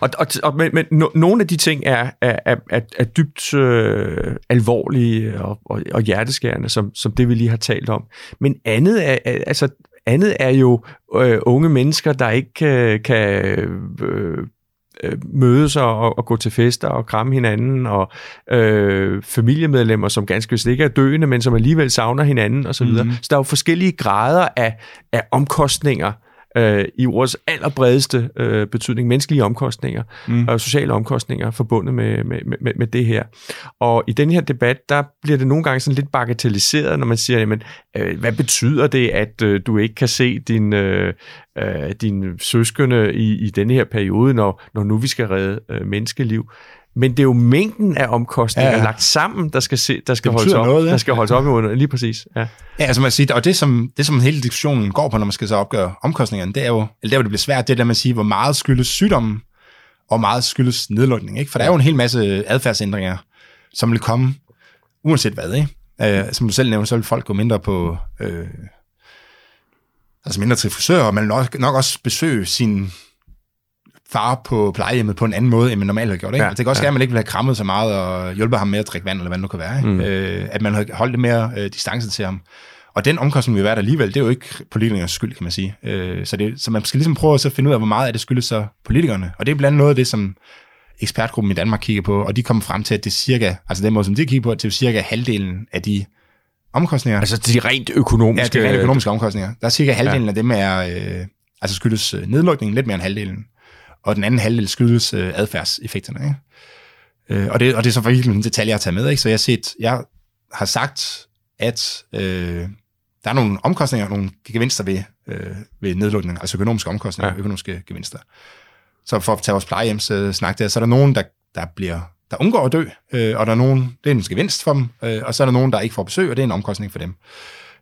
Og, og, og men, men no, nogle af de ting er, er, er, er, er dybt øh, alvorlige og, og, og hjerteskærende, som, som det vi lige har talt om. Men andet er, er- altså, andet er jo øh, unge mennesker, der ikke kan, kan øh, øh, mødes og, og gå til fester og kramme hinanden, og øh, familiemedlemmer, som ganske vist ikke er døende, men som alligevel savner hinanden osv. Mm. Mhm. Så der er jo forskellige grader af, af omkostninger, øh, i ordets allerbredeste øh, betydning, menneskelige omkostninger Mm. og sociale omkostninger forbundet med, med, med, med det her. Og i den her debat, der bliver det nogle gange sådan lidt bagatelliseret, når man siger, jamen, øh, hvad betyder det, at øh, du ikke kan se din, øh, øh, din søskende i, i denne her periode, når, når nu vi skal redde øh, menneskeliv? Men det er jo mængden af omkostninger ja, Ja, lagt sammen, der skal, se, der skal holdes op. noget, ja. der skal holdes op imod. Lige præcis. Ja. Ja, altså man siger, og det som, det som hele diskussionen går på, når man skal så opgøre omkostningerne, det er jo, eller der hvor det bliver svært, det er, at man siger, hvor meget skyldes sygdommen, og meget skyldes nedlukning. Ikke? For der er jo en hel masse adfærdsændringer, som vil komme, uanset hvad. Ikke? Øh, som du selv nævnte, så vil folk gå mindre på, øh, altså mindre til frisør, og man vil nok, nok også besøge sin far på plejehjemmet på en anden måde, end man normalt har gjort. Ikke? Ja, Ja, det kan også ja. være, at man ikke vil have krammet så meget og hjulpet ham med at drikke vand, eller hvad det nu kan være. Ikke? Mm. Øh, at man har holdt lidt mere øh, distance til ham. Og den omkostning vil være der alligevel, det er jo ikke politikernes skyld, kan man sige. Øh, så, det, så man skal ligesom prøve at så finde ud af, hvor meget af det skyldes så politikerne. Og det er blandt andet noget af det, som ekspertgruppen i Danmark kigger på, og de kommer frem til, at det er cirka, altså den måde, som de kigger på, er cirka halvdelen af de omkostninger, Altså de rent økonomiske... Ja, er rent økonomiske omkostninger. Der er cirka halvdelen ja. af dem er, øh, altså skyldes øh, nedlukningen, lidt mere end halvdelen. Og den anden halvdel skyldes øh, adfærdseffekterne. Ikke? Øh, og, det, og det er så virkelig en detalje, jeg har taget med. Ikke? Så jeg har, set, jeg har sagt, at øh, der er nogle omkostninger, nogle gevinster ved, øh, ved nedlukningen, altså økonomiske omkostninger, Ja. økonomiske gevinster. Så for at tage vores plejehjems øh, snak der, så er der nogen, der, der bliver der undgår at dø, øh, og der er nogen, det er en gevinst for dem, øh, og så er der nogen, der ikke får besøg, og det er en omkostning for dem.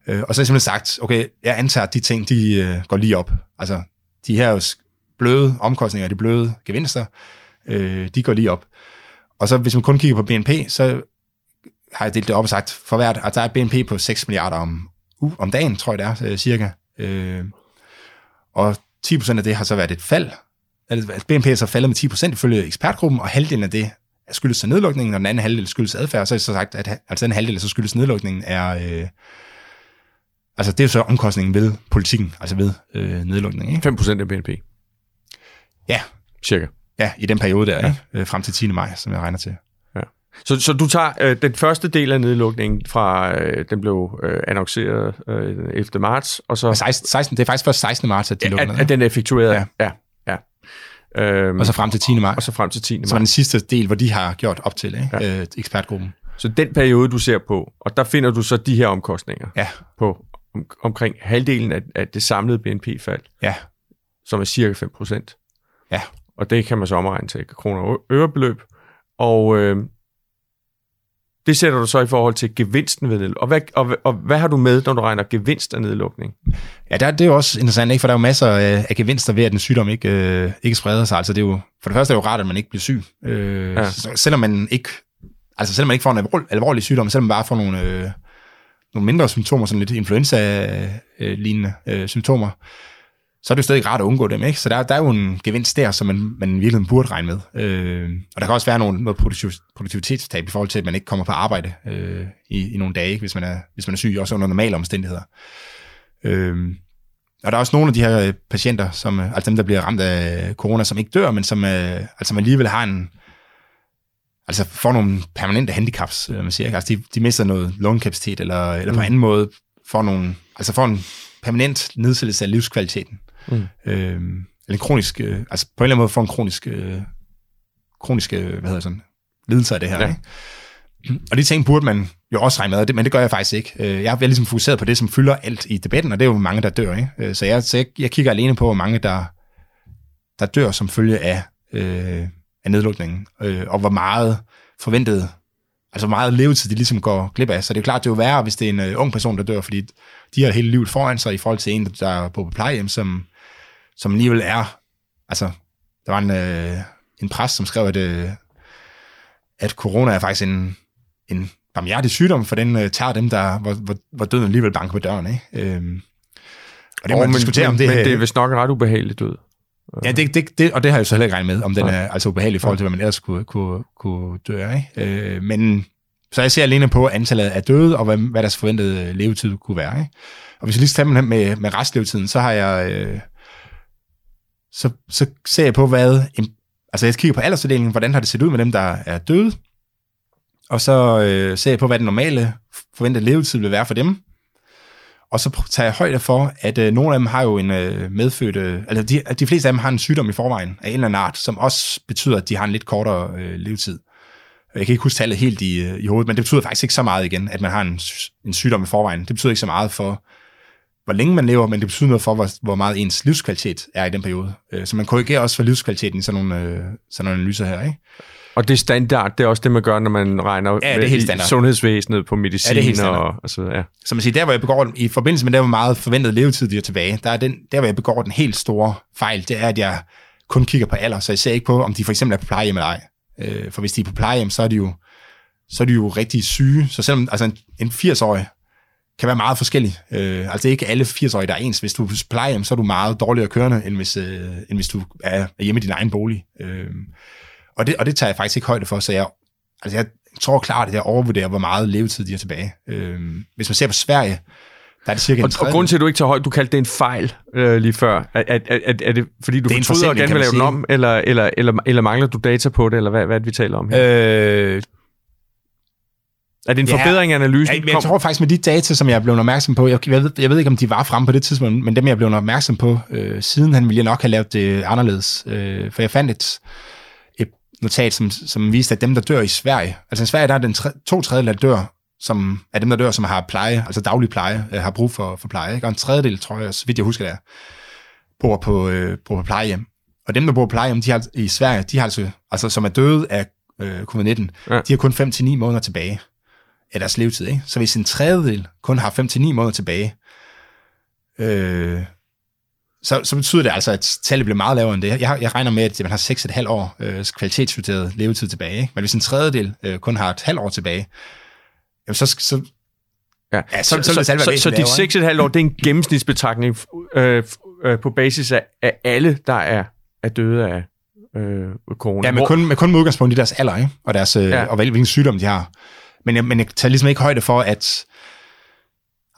Øh, og så har jeg simpelthen sagt, okay, jeg antager, at de ting, de øh, går lige op. Altså, de her bløde omkostninger, de bløde gevinster, øh, de går lige op. Og så hvis man kun kigger på BNP, så har jeg delt det op og sagt, for hvert, at der er et BNP på 6 milliarder om, uh, om dagen, tror jeg det er, øh, cirka. Øh, og 10% af det har så været et fald. Altså, altså BNP er så faldet med 10% ifølge ekspertgruppen, og halvdelen af det skyldes så nedlukningen, og den anden halvdel skyldes adfærd. Så er det så sagt, at altså den halvdel, der så skyldes nedlukningen, er... Øh, altså det er jo så omkostningen ved politikken, altså ved øh, nedlukningen. Ikke? 5% af BNP, Ja, cirka. ja, i den periode der, ja. ikke? Øh, frem til 10. maj, som jeg regner til. Så, så du tager øh, den første del af nedlukningen fra, øh, den blev øh, annonceret øh, 11. marts, og så Og 16, 16, det er faktisk først 16. marts, at de lukker at, ned. at den er effektueret. Ja. Ja. ja, ja. Øhm, Og så frem til 10. maj. og så frem til 10. Så var maj. den sidste del, hvor de har gjort op til, ikke? Ja. Øh, ekspertgruppen. Så den periode, du ser på, og der finder du så de her omkostninger Ja, på om, omkring halvdelen af, af det samlede BNP-fald, ja, som er cirka 5 procent. Ja. Og det kan man så omregne til kroner og ørebeløb. Og øh, det sætter du så i forhold til gevinsten ved nedlukning. Og hvad, og, og hvad har du med, når du regner gevinst af nedlukning? Ja, der, det er jo også interessant, ikke? for der er jo masser af, af gevinster ved, at den sygdom ikke, øh, ikke spreder sig. Altså, det er jo, for det første er det jo rart, at man ikke bliver syg. Øh, Ja. så, selvom man ikke, altså selvom man ikke får en alvor- alvorlig sygdom, selvom man bare får nogle, øh, nogle mindre symptomer, sådan lidt influenza-lignende øh, symptomer, så er det jo stadig rart at undgå dem. Ikke? Så der, der er jo en gevinst der, som man, man i virkeligheden burde regne med. Øh, og der kan også være nogle, noget produktiv- produktivitetstab i forhold til, at man ikke kommer på arbejde øh, i, i nogle dage, ikke? Hvis, man er, hvis man er syg, også under normale omstændigheder. Øh, og der er også nogle af de her øh, patienter, som, øh, altså dem, der bliver ramt af corona, som ikke dør, men som øh, altså man alligevel har en, altså får nogle permanente handicaps, øh, man siger. Ikke? Altså de, de mister noget lungekapacitet, eller, eller på Mm. anden måde får nogle, altså får en permanent nedsættelse af livskvaliteten. Mm. Øh, eller kronisk, øh, altså på en eller anden måde får en kronisk, øh, kronisk, øh, hvad hedder sådan, lidelse af det her. Ja. Ikke? Og de ting burde man jo også regne med, men det gør jeg faktisk ikke. Øh, Jeg er ligesom fokuseret på det, som fylder alt i debatten, og det er jo mange, der dør. Ikke? Øh, Så, jeg, så jeg, jeg kigger alene på, hvor mange, der, der dør som følge af, øh, af nedlukningen, øh, og hvor meget forventet, altså hvor meget levetid de ligesom går glip af. Så det er jo klart, det er jo værre, hvis det er en øh, ung person, der dør, fordi de har hele livet foran sig i forhold til en, der bor på plejehjem, som, som alligevel er altså, der var en, øh, en præst, som skrev, at, øh, at corona er faktisk en, en barmhjertig sygdom, for den øh, tager dem, der, hvor, hvor, hvor døden alligevel banker på døren. Ikke? Øhm, og det må man men, diskutere, om det men det er vist nok en ret ubehageligt død. Ja, det, det, det, og det har jeg jo så heller ikke regnet med, om den er altså ubehagelig i forhold til, hvad man ellers kunne, kunne, kunne dø af. Ikke? Øh, men så jeg ser alene på antallet af døde, og hvad, hvad deres forventede levetid kunne være. Ikke? Og hvis jeg lige stemmer med, med restlevetiden, så har jeg... Øh, så, så ser jeg på, hvad... Altså jeg kigger på aldersfordelingen, hvordan har det set ud med dem, der er døde, og så øh, ser jeg på, hvad den normale forventede levetid vil være for dem, og så tager jeg højde for, at øh, nogle af dem har jo en øh, medfødt... Øh, altså de, de fleste af dem har en sygdom i forvejen af en eller anden art, som også betyder, at de har en lidt kortere øh, levetid. Jeg kan ikke huske tallet helt i, øh, i hovedet, men det betyder faktisk ikke så meget igen, at man har en, en sygdom i forvejen. Det betyder ikke så meget for, hvor længe man lever, men det betyder noget for, hvor, hvor meget ens livskvalitet er i den periode. Øh, så man korrigerer også for livskvaliteten i sådan nogle, øh, sådan nogle analyser her. Ikke? Og det er standard, det er også det, man gør, når man regner Ja, det er helt standard. sundhedsvæsenet på medicin Ja, det er helt standard. og, og så. Ja. Så man siger, der hvor jeg begår, i forbindelse med der, hvor meget forventet levetid de er tilbage, der er den, der hvor jeg begår den helt store fejl, det er, at jeg kun kigger på alder, så jeg ser ikke på, om de for eksempel er på plejehjem eller ej. Øh, for hvis de er på plejehjem, så er de jo, så er de jo rigtig syge. Så selvom altså en, en 80-årig kan være meget forskellig. Øh, altså ikke alle 80-årige, der er ens. Hvis du er plejehjem, så er du meget dårligere kørende, end hvis, øh, end hvis du er hjemme i din egen bolig. Øh, og, det, og det tager jeg faktisk ikke højde for, så jeg, altså jeg tror klart, at jeg overvurderer, hvor meget levetid de har tilbage. Øh, hvis man ser på Sverige, der er det cirka en Og, og grunden til, at du ikke tager højt, du kaldte det en fejl øh, lige før. Er, er, er, er, det fordi, du Det er fortryder og gerne vil lave den om, eller, eller, eller, eller mangler du data på det, eller hvad, hvad er det, vi taler om her? Øh, er det en ja. forbedring af analysen? jeg, jeg tror faktisk med de data, som jeg blevet opmærksom på, jeg, jeg, ved, jeg ved ikke, om de var fremme på det tidspunkt, men dem jeg blevet opmærksom på, øh, siden han ville jeg nok have lavet det anderledes. Øh, for jeg fandt et, et notat, som, som viste, at dem, der dør i Sverige, altså i Sverige, der er den tre, to tredjedel, der dør, som er dem, der dør, som har pleje, altså daglig pleje, øh, har brug for, for pleje. Ikke? Og en tredjedel, tror jeg, så vidt jeg husker det er, bor på, øh, bor på plejehjem. Og dem, der bor på plejehjem de har, i Sverige, de har altså, altså som er døde af øh, covid-19, Ja. ja. de har kun 5-9 måneder tilbage af deres levetid. Ikke? Så hvis en tredjedel kun har 5-9 måneder tilbage, øh, så, så betyder det altså, at tallet bliver meget lavere end det. Jeg, jeg regner med, at man har 6,5 år øh, kvalitetsvurderet levetid tilbage. Ikke? Men hvis en tredjedel øh, kun har et halvt år tilbage, jamen så, så Ja, Ja, så, så- så, så- så, så- de 6,5 år, det er en gennemsnitsbetragtning øh, øh, på basis af, af alle, der er, er døde af øh, corona. Ja, men kun, med kun med udgangspunkt i deres alder, ikke? Og, deres, øh, Ja. og hvil- hvilken sygdom de har. Men jeg, men jeg tager ligesom ikke højde for, at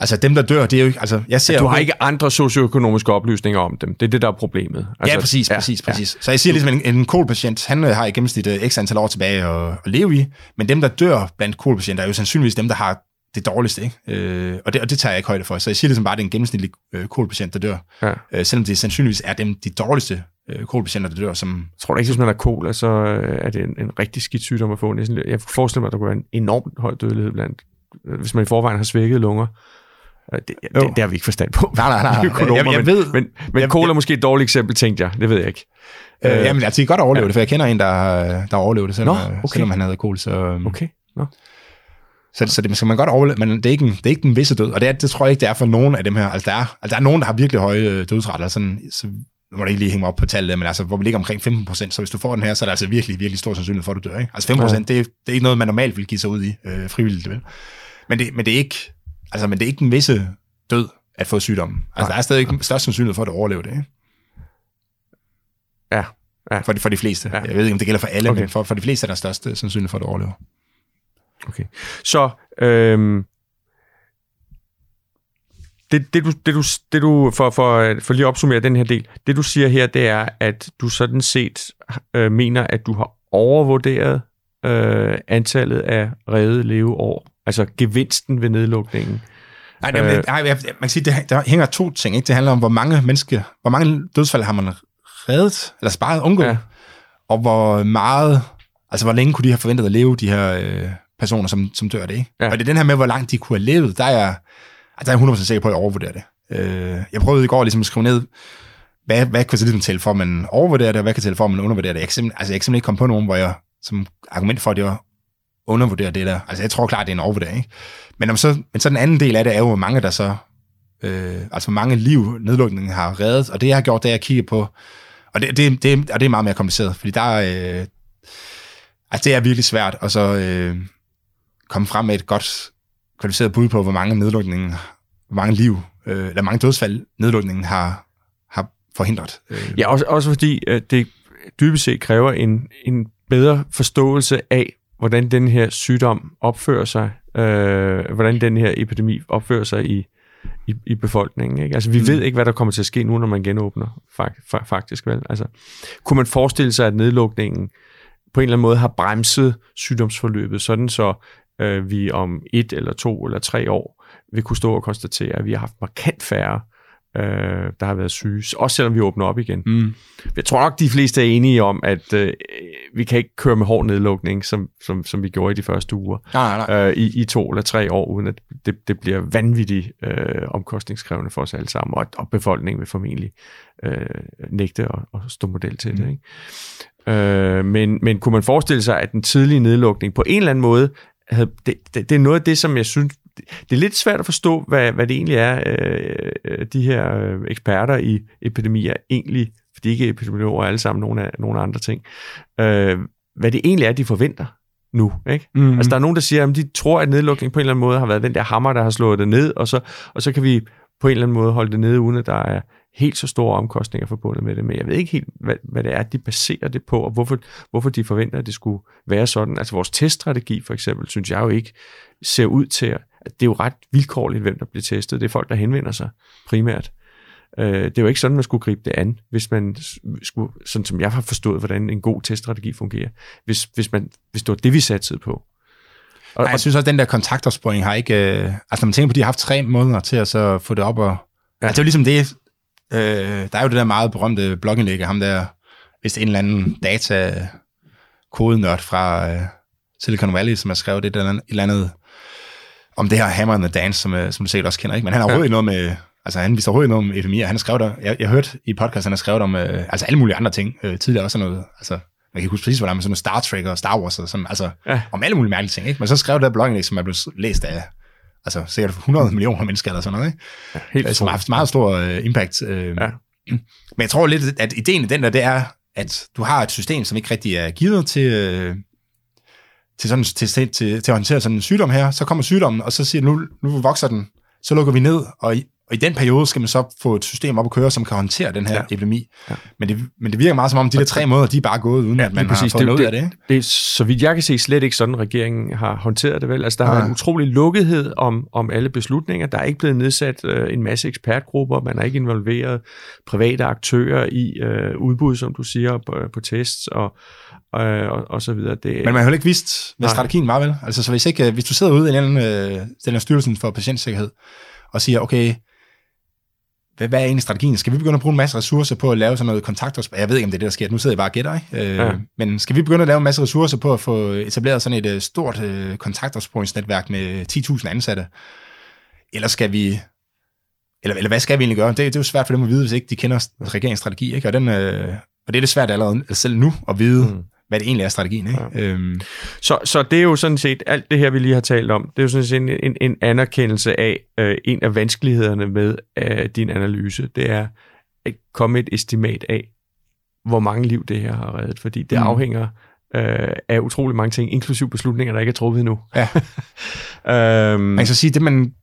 altså dem, der dør, det er jo ikke... Altså, jeg ser Du jo har ikke- ikke andre socioøkonomiske oplysninger om dem. Det er det, der er problemet. Altså, ja, præcis, præcis, præcis. Så jeg siger ligesom, en, en kolpatient, han øh, har i gennemsnit øh, x antal år tilbage at, at leve i, men dem, der dør blandt kolpatienter, er jo sandsynligvis dem, der har det dårligste, ikke? Øh, og, det, og det tager jeg ikke højde for. Så jeg siger ligesom bare, at det er en gennemsnitlig øh, kolpatient, der dør. Ja. Øh, selvom det sandsynligvis er dem, de dårligste øh, kolpatienter, der dør, som... Jeg tror da ikke, hvis man har cola, så øh, er det en, en rigtig skidt sygdom at få. Næsten, jeg forestiller mig, at der kunne være en enormt høj dødelighed blandt, hvis man i forvejen har svækket lunger. Øh, Det, det, det, det har vi ikke forstand på. Nej, nej, nej. Økonomer, Jeg- jeg men, ved- men, men jeg- cola er måske et dårligt eksempel, tænkte jeg. Det ved jeg ikke. Øh, Øh, jamen, altså, de kan godt overleve ja. det, for jeg kender en, der, der har overlevet det, selvom, Nå, okay. selvom han havde kol. Så, okay. Okay. Nå. så, så det skal man godt overleve, men det er ikke, en, det er ikke den visse død. Og det, er, det tror jeg ikke, det er for nogen af dem her. Altså, der er, altså, der er nogen, der har virkelig høje øh, dødsretter. Sådan, så nu må du ikke lige hænge mig op på tallet, men altså, hvor vi ligger omkring 15 procent, så hvis du får den her, så er der altså virkelig, virkelig stor sandsynlighed for, at du dør. Ikke? Altså 5 procent, det, er- det er ikke noget, man normalt vil give sig ud i øh, frivilligt, vel? Men det, men det er ikke, altså, men det er ikke den visse død at få sygdommen. Altså, Nej. der er stadig ikke størst sandsynlighed for, at du overlever det, ikke? Ja. ja. For, de, for de fleste. Ja. Ja. Jeg ved ikke, om det gælder for alle, Okay. okay. men for, for de fleste er der størst øh, sandsynlighed for, at du overlever. Okay. Så øhm, det, det, du, det, du, det du for, for, for lige at opsummere den her del, det du siger her, det er, at du sådan set øh, mener, at du har overvurderet øh, antallet af redde leveår, altså gevinsten ved nedlukningen. Nej, det, Øh. nej man kan sige, det, der hænger to ting. Ikke? Det handler om, hvor mange mennesker, hvor mange dødsfald har man reddet, eller sparet, undgået, Ja. og hvor meget, altså hvor længe kunne de have forventet at leve, de her øh, personer, som, som dør det. Ikke? Ja. Og det er den her med, hvor langt de kunne have levet, der er Altså, der er jeg 100% sikker på, at jeg overvurderer det. Øh, jeg prøvede i går ligesom at skrive ned, hvad, hvad kan så ligesom tælle for, at man overvurderer det, og hvad kan tælle for, at man undervurderer det. Jeg kan simpelthen, altså, jeg kan simpelthen ikke komme på nogen, hvor jeg som argument for, at jeg undervurderer det der. Altså jeg tror klart, det er en overvurdering. Ikke? Men, om så, men så den anden del af det er jo, hvor mange der så, øh, altså hvor mange liv nedlukningen har reddet. Og det jeg har gjort, det er at kigge på, Og det, det, det, og det er meget mere kompliceret, fordi der øh, altså det er virkelig svært at så øh, komme frem med et godt kvalificeret bud på, hvor mange nedlukningen, hvor mange liv, øh, eller mange dødsfald nedlukningen har, har forhindret. Øh. Ja, også, også fordi øh, det dybest set kræver en, en bedre forståelse af, hvordan den her sygdom opfører sig, øh, hvordan den her epidemi opfører sig i, i, i befolkningen. Ikke? Altså, vi mm. ved ikke, hvad der kommer til at ske nu, når man genåbner, faktisk. Vel? Altså, kunne man forestille sig, at nedlukningen på en eller anden måde har bremset sygdomsforløbet, sådan så øh, vi om et eller to eller tre år vil kunne stå og konstatere, at vi har haft markant færre øh, der har været syge, også selvom vi åbner op igen. Mm. Jeg tror nok, de fleste er enige om, at øh, vi kan ikke køre med hård nedlukning, som, som, som vi gjorde i de første uger, nej, nej. Øh, i, i to eller tre år, uden at det, det bliver vanvittigt øh, omkostningskrævende for os alle sammen, og, og befolkningen vil formentlig øh, nægte at, at stå model til mm. det. Ikke? Øh, men, men kunne man forestille sig, at den tidlige nedlukning på en eller anden måde, havde, det, det, det er noget af det, som jeg synes det er lidt svært at forstå, hvad, hvad det egentlig er, øh, øh de her øh, eksperter i epidemier egentlig, for de er ikke epidemiologer alle sammen, nogle, af, nogle andre ting, øh, hvad det egentlig er, de forventer nu. Ikke? Mm-hmm. Altså der er nogen, der siger, at de tror, at nedlukning på en eller anden måde har været den der hammer, der har slået det ned, og så, og så kan vi på en eller anden måde holde det nede, uden at der er helt så store omkostninger forbundet med det. Men jeg ved ikke helt, hvad, hvad det er, de baserer det på, og hvorfor, hvorfor de forventer, at det skulle være sådan. Altså vores teststrategi for eksempel, synes jeg jo ikke ser ud til at det er jo ret vilkårligt, hvem der bliver testet. Det er folk, der henvender sig primært. Øh, det er jo ikke sådan, man skulle gribe det an, hvis man skulle, sådan som jeg har forstået, hvordan en god teststrategi fungerer, hvis, hvis, man, hvis det var det, vi satte på. Og, Nej, jeg synes også, at den der kontaktopsporing har ikke... Øh, altså, når man tænker på, at de har haft tre måneder til at så få det op og... Ja. Altså, det er jo ligesom det... Øh, der er jo det der meget berømte blogindlæg af ham der, hvis en eller anden data kodenørd fra øh, Silicon Valley, som har skrevet det, et eller andet om det her Hammer and the Dance, som, øh, som du sikkert også kender, ikke? men han har overhovedet ja. noget med, altså han viser overhovedet noget om epidemier. Han har skrevet, der, jeg, jeg hørte i podcast, han har skrevet om, øh, altså alle mulige andre ting, øh, tidligere også noget, altså jeg kan ikke huske præcis, hvordan man sådan Star Trek og Star Wars, og sådan, altså ja. om alle mulige mærkelige ting, ikke? Men så skrev det der blogindlæg, som er blevet læst af, altså sikkert 100 millioner mennesker eller sådan noget, ikke? Ja, helt øh, som har haft meget stor uh, impact. Uh, ja. Men jeg tror lidt, at ideen i den der, det er, at du har et system, som ikke rigtig er givet til, uh, til, sådan, til, til, til, til at håndtere sådan en sygdom her, så kommer sygdommen, og så siger nu, nu vokser den, så lukker vi ned, og og i den periode skal man så få et system op at køre, som kan håndtere den her ja. epidemi. Ja. Men, det, men det virker meget som om, de der tre måneder, de er bare gået, uden ja, at man har fået det, noget det, af det. Det så vidt jeg kan se, slet ikke sådan, regeringen har håndteret det vel. Altså, der ja. har en utrolig lukkethed om, om alle beslutninger. Der er ikke blevet nedsat øh, en masse ekspertgrupper. Man har ikke involveret private aktører i øh, udbud, som du siger, på, på tests og, øh, og, og så videre. Det, Men man har heller ikke vidst, hvad Nej. strategien var vel? Altså, så hvis, ikke, hvis du sidder ude i en eller øh, den her styrelsen for patientsikkerhed, og siger, okay, hvad, hvad er egentlig strategien? Skal vi begynde at bruge en masse ressourcer på at lave sådan noget kontaktopsporing? Jeg ved ikke, om det er det, der sker. Nu sidder jeg bare og gætter, ikke? Øh, ja. Men skal vi begynde at lave en masse ressourcer på at få etableret sådan et uh, stort uh, kontaktopsporingsnetværk med 10.000 ansatte? Eller skal vi... Eller, eller hvad skal vi egentlig gøre? Det, det er jo svært for dem at vide, hvis ikke de kender regeringsstrategi, ikke? Og, den, øh, og det er det svært allerede selv nu at vide, mm hvad det egentlig er strategien. Ikke? Ja. Øhm. Så, så det er jo sådan set, alt det her, vi lige har talt om, det er jo sådan set en, en, en anerkendelse af, øh, en af vanskelighederne med øh, din analyse, det er at komme et estimat af, hvor mange liv det her har reddet, fordi det mm. afhænger øh, af utrolig mange ting, inklusiv beslutninger, der ikke er truffet endnu. Ja. øhm. Man kan så sige, det man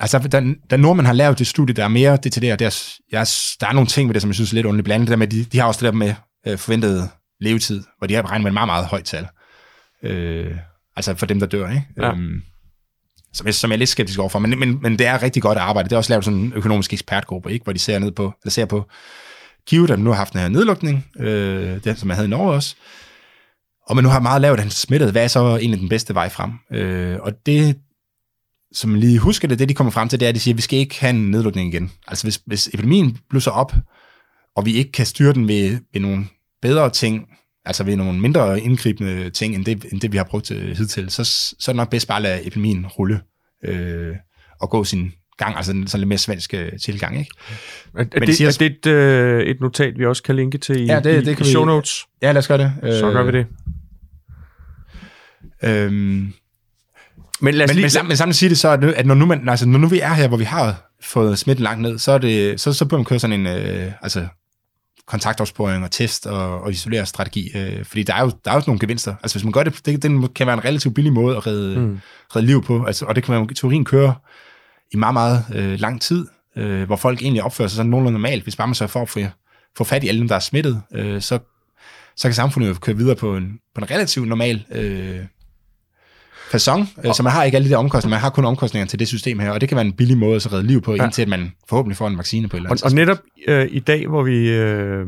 Altså, da, da Nordman har lavet det studie, der er mere detaljeret, der, er, jeg, der er nogle ting ved det, som jeg synes er lidt underligt blandet. Der med, de, de har også det der med øh, forventet levetid, hvor de har beregnet med et meget, meget højt tal. Øh, altså for dem, der dør, ikke? Ja. Øhm, som, jeg, som jeg er lidt skeptisk overfor, men, men, men det er rigtig godt arbejde. Det er også lavet sådan en økonomisk ekspertgruppe, ikke? hvor de ser ned på, eller ser på Kiv, der nu har haft den her nedlukning, øh, den som jeg havde i Norge også, og man nu har meget lavet den smittet, hvad er så egentlig den bedste vej frem? Øh, og det, som lige husker det, det de kommer frem til, det er, at de siger, at vi skal ikke have en nedlukning igen. Altså hvis, hvis epidemien blusser op, og vi ikke kan styre den ved, ved nogle bedre ting, altså ved nogle mindre indgribende ting, end det, end det vi har brugt øh, hidtil, så, så er det nok bedst bare at lade epidemien rulle øh, og gå sin gang, altså sådan lidt mere svensk øh, tilgang, ikke? Er, er, det, siger, er det et, øh, et notat, vi også kan linke til i, ja, det, i, det kan i show notes? Ja, lad os gøre det. Så gør vi det. Øhm, men, lad os men, lige, men, sammen, men samtidig sige det så, at, at når, nu man, altså, når nu vi er her, hvor vi har fået smitten langt ned, så, er det, så, så bør man køre sådan en, øh, altså kontaktopsporing og test og, og isoleringsstrategi. Øh, fordi der er, jo, der er jo nogle gevinster. Altså hvis man gør det, det, det kan være en relativt billig måde at redde, mm. redde liv på. Altså, og det kan man i teorien køre i meget, meget øh, lang tid, øh, hvor folk egentlig opfører sig sådan nogenlunde normalt. Hvis bare man så for at få, få fat i alle dem, der er smittet, øh, så, så kan samfundet jo køre videre på en, på en relativt normal øh, fasong, øh, så man har ikke alle de der omkostninger, man har kun omkostninger til det system her, og det kan være en billig måde at redde liv på, ja. indtil at man forhåbentlig får en vaccine på et eller andet Og, og netop øh, i dag, hvor vi øh,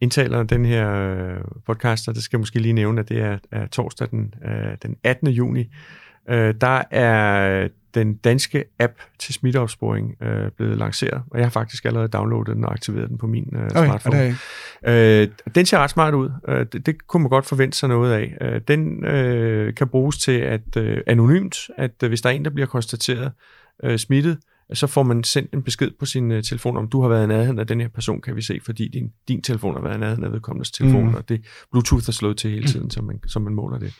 indtaler den her øh, podcast, og det skal jeg måske lige nævne, at det er, er torsdag den, øh, den 18. juni, øh, der er den danske app til smitteopsporing øh, blevet lanceret, og jeg har faktisk allerede downloadet den og aktiveret den på min øh, okay, smartphone. Øh, den ser ret smart ud. Øh, det, det kunne man godt forvente sig noget af. Øh, den øh, kan bruges til at øh, anonymt, at øh, hvis der er en, der bliver konstateret øh, smittet, så får man sendt en besked på sin uh, telefon, om du har været i nærheden af den her person, kan vi se, fordi din, din telefon har været i nærheden af vedkommendes telefon, mm. og det Bluetooth er slået til hele tiden, så man, så man måler det.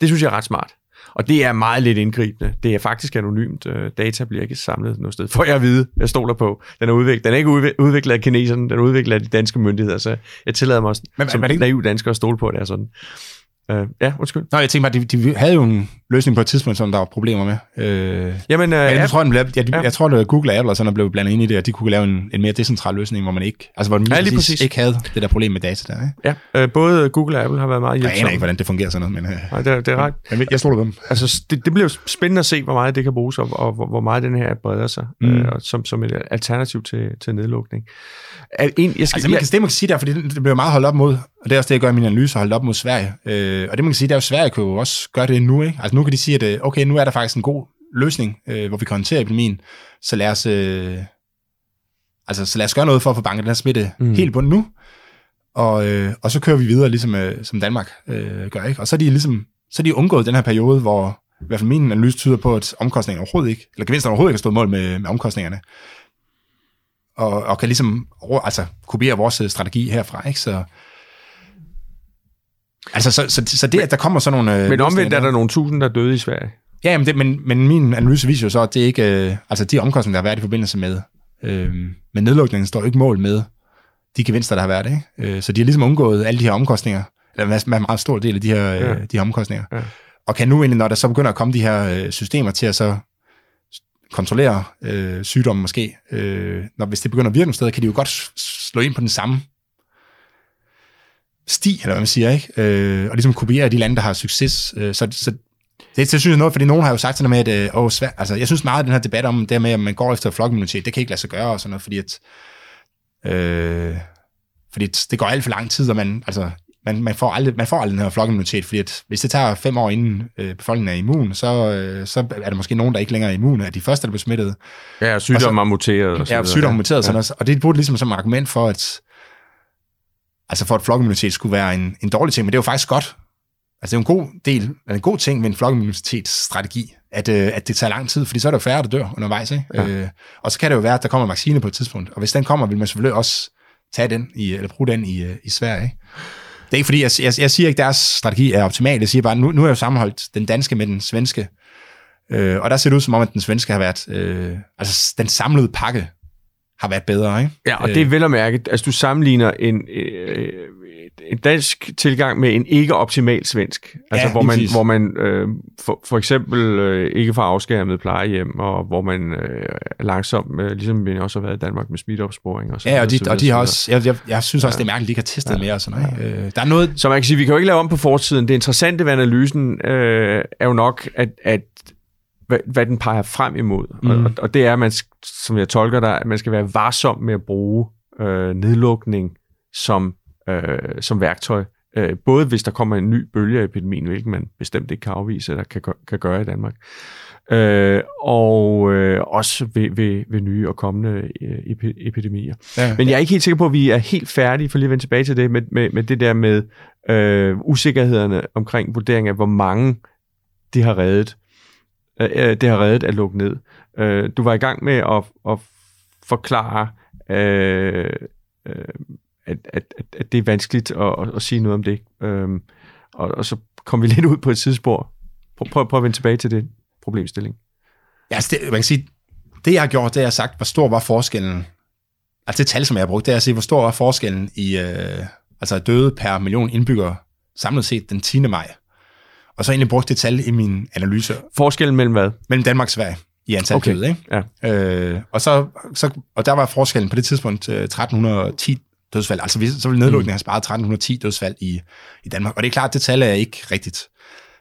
Det synes jeg er ret smart. Og det er meget lidt indgribende. Det er faktisk anonymt. Øh, data bliver ikke samlet noget sted. For jeg at vide, jeg stoler på. Den er, udviklet. den er ikke udviklet af kineserne, den er udviklet af de danske myndigheder, så jeg tillader mig også, men, som men, naiv dansker at stole på, at det er sådan. Uh, ja, undskyld. Nå, jeg tænker bare, de, de havde jo en løsning på et tidspunkt, som der var problemer med. Uh, Jamen, uh, jeg, tror, den blev, jeg, ja. jeg tror, var Google og Apple og sådan, der blev blandet ind i det, og de kunne lave en, en mere decentral løsning, hvor man ikke, altså hvor den ja, lige præcis, ikke havde det der problem med data der. Ikke? Ja, uh, både Google og Apple har været meget hjælpsomme. Jeg aner ikke, hvordan det fungerer sådan noget, men... Uh, Nej, det, er, det er ret. Men jeg stoler på dem. Altså, det, det bliver jo spændende at se, hvor meget det kan bruges, og, og hvor, hvor meget den her breder sig, mm. uh, som, som et alternativ til, til nedlukning. En, jeg skal, altså, man kan, det, man kan sige der, fordi det, det bliver meget holdt op mod, og det er også det, jeg gør i min analyse, holdt op mod Sverige. Øh, og det, man kan sige, det er jo, Sverige kan jo også gøre det nu, ikke? Altså, nu kan de sige, at øh, okay, nu er der faktisk en god løsning, øh, hvor vi kan håndtere epidemien, så lad os, øh, altså, så lad os gøre noget for at få banket den her smitte mm. helt bunden nu, og, øh, og så kører vi videre, ligesom øh, som Danmark øh, gør, ikke? Og så er de ligesom, så er de undgået den her periode, hvor i hvert fald min analyse tyder på, at omkostningerne overhovedet ikke, eller gevinsterne overhovedet ikke har stået mål med, med omkostningerne og, og kan ligesom altså, kopiere vores øh, strategi herfra. Ikke? Så, altså, så, så, så det, at der kommer sådan nogle... Øh, men omvendt er der nogle tusind, der er døde i Sverige. Ja, men, det, men, men min analyse viser jo så, at det ikke... Øh, altså, de omkostninger, der har været i forbindelse med, øh, med nedlukningen, står ikke mål med de gevinster, der har været. Ikke? Øh, så de har ligesom undgået alle de her omkostninger, eller en meget stor del af de her, ja. øh, de her omkostninger. Ja. Og kan nu egentlig, når der så begynder at komme de her øh, systemer til at så kontrollere øh, sygdommen måske. Øh, når, hvis det begynder at virke nogle steder, kan de jo godt slå ind på den samme sti, eller hvad man siger, ikke? Øh, og ligesom kopiere de lande, der har succes. Øh, så, så det, det synes jeg noget, fordi nogen har jo sagt sådan noget med, at øh, åh, svær, altså, jeg synes meget af den her debat om det med, at man går efter flokimmunitet, det kan ikke lade sig gøre og sådan noget, fordi at, øh, fordi det går alt for lang tid, og man, altså, man, man, får aldrig, man får aldrig den her flokimmunitet, fordi at hvis det tager fem år inden øh, befolkningen er immun, så, øh, så er der måske nogen, der ikke længere er immune af de første, der bliver smittet. Ja, sygdommen er muteret. Og ja, sygdommen er muteret. Ja. Sådan noget, og det burde ligesom som argument for, at altså for at flokimmunitet skulle være en, en dårlig ting, men det er jo faktisk godt. Altså det er en god del, en god ting med en flokimmunitetsstrategi, at, øh, at det tager lang tid, fordi så er der færre, der dør undervejs. Ikke? Ja. Øh, og så kan det jo være, at der kommer vaccine på et tidspunkt, og hvis den kommer, vil man selvfølgelig også tage den i, eller bruge den i, øh, i Sverige. Ikke? Det er ikke fordi, jeg, jeg, jeg siger ikke, at deres strategi er optimal. Jeg siger bare, nu, nu er jeg jo sammenholdt den danske med den svenske. Øh, og der ser det ud som om, at den svenske har været, øh, altså den samlede pakke har været bedre, ikke? Ja, og det er vel at mærke, altså du sammenligner en, øh, en dansk tilgang med en ikke optimal svensk. Altså ja, hvor man, hvor man øh, for, for eksempel øh, ikke får afskærmet plejehjem, og hvor man øh, langsomt, øh, ligesom vi også har været i Danmark med smitteopsporing og sådan Ja, og de, og de har også, jeg, jeg, jeg synes også, ja. det er mærkeligt, de ikke har testet ja. mere og sådan noget. Ja. Øh, der er noget... Så man kan sige, vi kan jo ikke lave om på fortiden. Det interessante ved analysen øh, er jo nok, at, at hvad, hvad den peger frem imod. Mm. Og, og det er, at man, som jeg tolker dig, at man skal være varsom med at bruge øh, nedlukning som øh, som værktøj. Øh, både hvis der kommer en ny bølge af epidemien, hvilket man bestemt ikke kan afvise, eller kan, kan gøre i Danmark, øh, og øh, også ved, ved, ved nye og kommende øh, epidemier. Ja. Men jeg er ikke helt sikker på, at vi er helt færdige, for lige at vende tilbage til det, med, med, med det der med øh, usikkerhederne omkring vurdering af, hvor mange de har reddet. Øh, øh, det har reddet at lukke ned. Øh, du var i gang med at, at forklare øh, øh, at, at, at, at det er vanskeligt at, at, at sige noget om det. Øh, og, og så kom vi lidt ud på et sidespor. Prøv, prøv, prøv at vende tilbage til det problemstilling. Ja, altså det, man kan sige, det jeg har gjort, det jeg har sagt, hvor stor var forskellen altså det tal, som jeg har brugt, det er at sige, hvor stor er forskellen i øh, altså døde per million indbyggere samlet set den 10. maj. Og så egentlig brugt det tal i min analyse Forskellen mellem hvad? mellem Danmark og Sverige i antal Okay, døde. Ikke? Ja. Øh, og, så, så, og der var forskellen på det tidspunkt øh, 1310 dødsfald. Altså vi- så ville nedlukningen have sparet 1310 dødsfald i, i Danmark. Og det er klart, det tal er ikke rigtigt.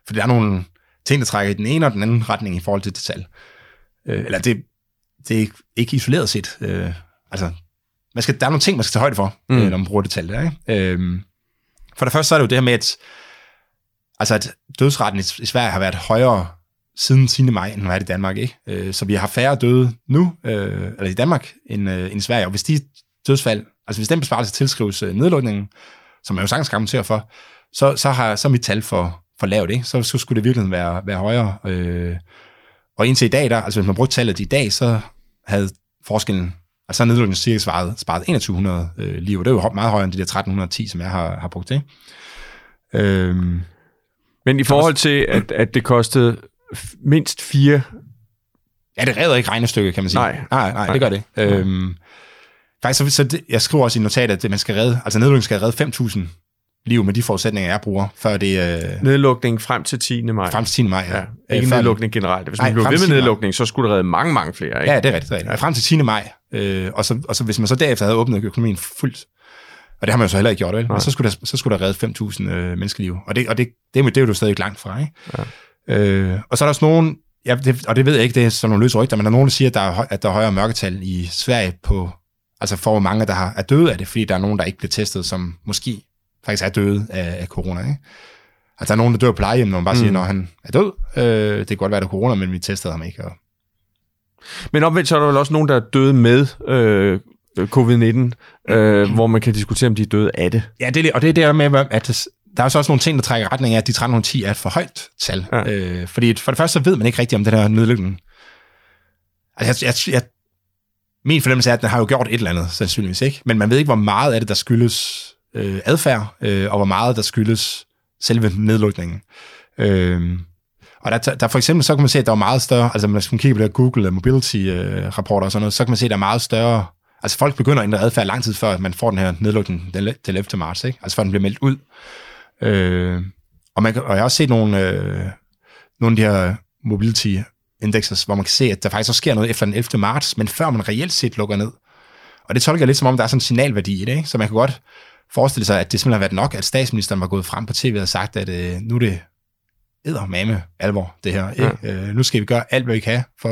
For der er nogle ting, der trækker i den ene og den anden retning i forhold til det tal. Øh, eller det, det er ikke- isoleret set. Øh, altså, man skal, der er nogle ting, man skal tage højde for, Mm. mm. øh, når man bruger det tal der. Ikke? Øh, for det første så er det jo det her med, at, altså, at dødsraten i, i Sverige har været højere siden 10. maj, end den var i Danmark. Ikke? Øh, så vi har færre døde nu, øh, eller i Danmark, end, øh, end i Sverige. Og hvis de dødsfald, altså hvis den besparelse tilskrives øh, nedlukningen, som man jo sagtens kan for, så, så, har, så er mit tal for, for lavt. Ikke? Så, så skulle det virkelig være, være højere. Øh, og indtil i dag, der, altså hvis man brugte tallet i dag, så havde forskellen, altså så er nedlukningen cirka svaret, sparet 2100 øh, liv, og det er jo meget højere end de der 1310, som jeg har, har brugt. Ikke? Øh, men i forhold til, at, at det kostede mindst fire... Ja, det redder ikke regnestykket, kan man sige. Nej. nej, nej, nej. det gør det. ikke. Øhm, faktisk, så, så det, jeg skriver også i notatet, at det, man skal redde, altså nedlukningen skal redde 5.000 liv med de forudsætninger, jeg bruger, før det øh, Nedlukning frem til 10. maj. frem til 10. maj. Ja, Øh, ikke før- nedlukning generelt. Hvis Nej, man blev frem ved med 10. maj. nedlukning, så skulle der redde mange, mange flere. Ikke? Ja, det er rigtigt. Det er rigtigt. Frem til 10. maj. Øh, og, så, og så hvis man så derefter havde åbnet økonomien fuldt, og det har man jo så heller ikke gjort, vel? Men så skulle der, så skulle der redde 5.000 øh, menneskeliv. Og, det, og det, det, er, det er jo stadig langt fra, ikke? Ja. Øh, og så er der også nogen, ja, det, og det ved jeg ikke, det er sådan nogle løse rygter, men der er nogen, der siger, at der er, at der er højere mørketal i Sverige på, altså for mange, der har, er døde af det, fordi der er nogen, der ikke bliver testet, som måske faktisk er døde af, af corona, ikke? Altså der er nogen, der dør på plejehjem, når man bare mm. siger, når han er død. Øh, det kan godt være, der er corona, men vi testede ham ikke. Og, Men omvendt så er der vel også nogen, der er døde med øh, covid-19, øh, hvor man kan diskutere, om de er døde af det. Ja, det er, og det er det med, at der er så også nogle ting, der trækker retning af, at de 1310 er et for højt tal. Ja. Øh, fordi for det første, så ved man ikke rigtigt om den her nedlukning. Altså, jeg, jeg, jeg, min fornemmelse er, at den har jo gjort et eller andet, sandsynligvis ikke. Men man ved ikke, hvor meget af det, der skyldes øh, adfærd, øh, og hvor meget, der skyldes selve nedlukningen. Øh, og der, der for eksempel, så kan man se, at der er meget større, altså hvis man kigger på det Google Mobility-rapporter og sådan noget, så kan man se, at der er meget større, altså folk begynder at ændre adfærd lang tid før, at man får den her nedlukning den, den 11. marts, ikke? altså før den bliver meldt ud. Øh, og, man kan, og jeg har også set nogle, øh, nogle af de her mobility indexes, hvor man kan se, at der faktisk også sker noget efter den 11. marts, men før man reelt set lukker ned. Og det tolker jeg lidt som om, der er sådan en signalværdi i det, ikke? så man kan godt forestille sig, at det simpelthen har været nok, at statsministeren var gået frem på tv og sagt, at øh, nu er det eddermame alvor, det her. Ikke? Ja. Øh, nu skal vi gøre alt, hvad vi kan, for,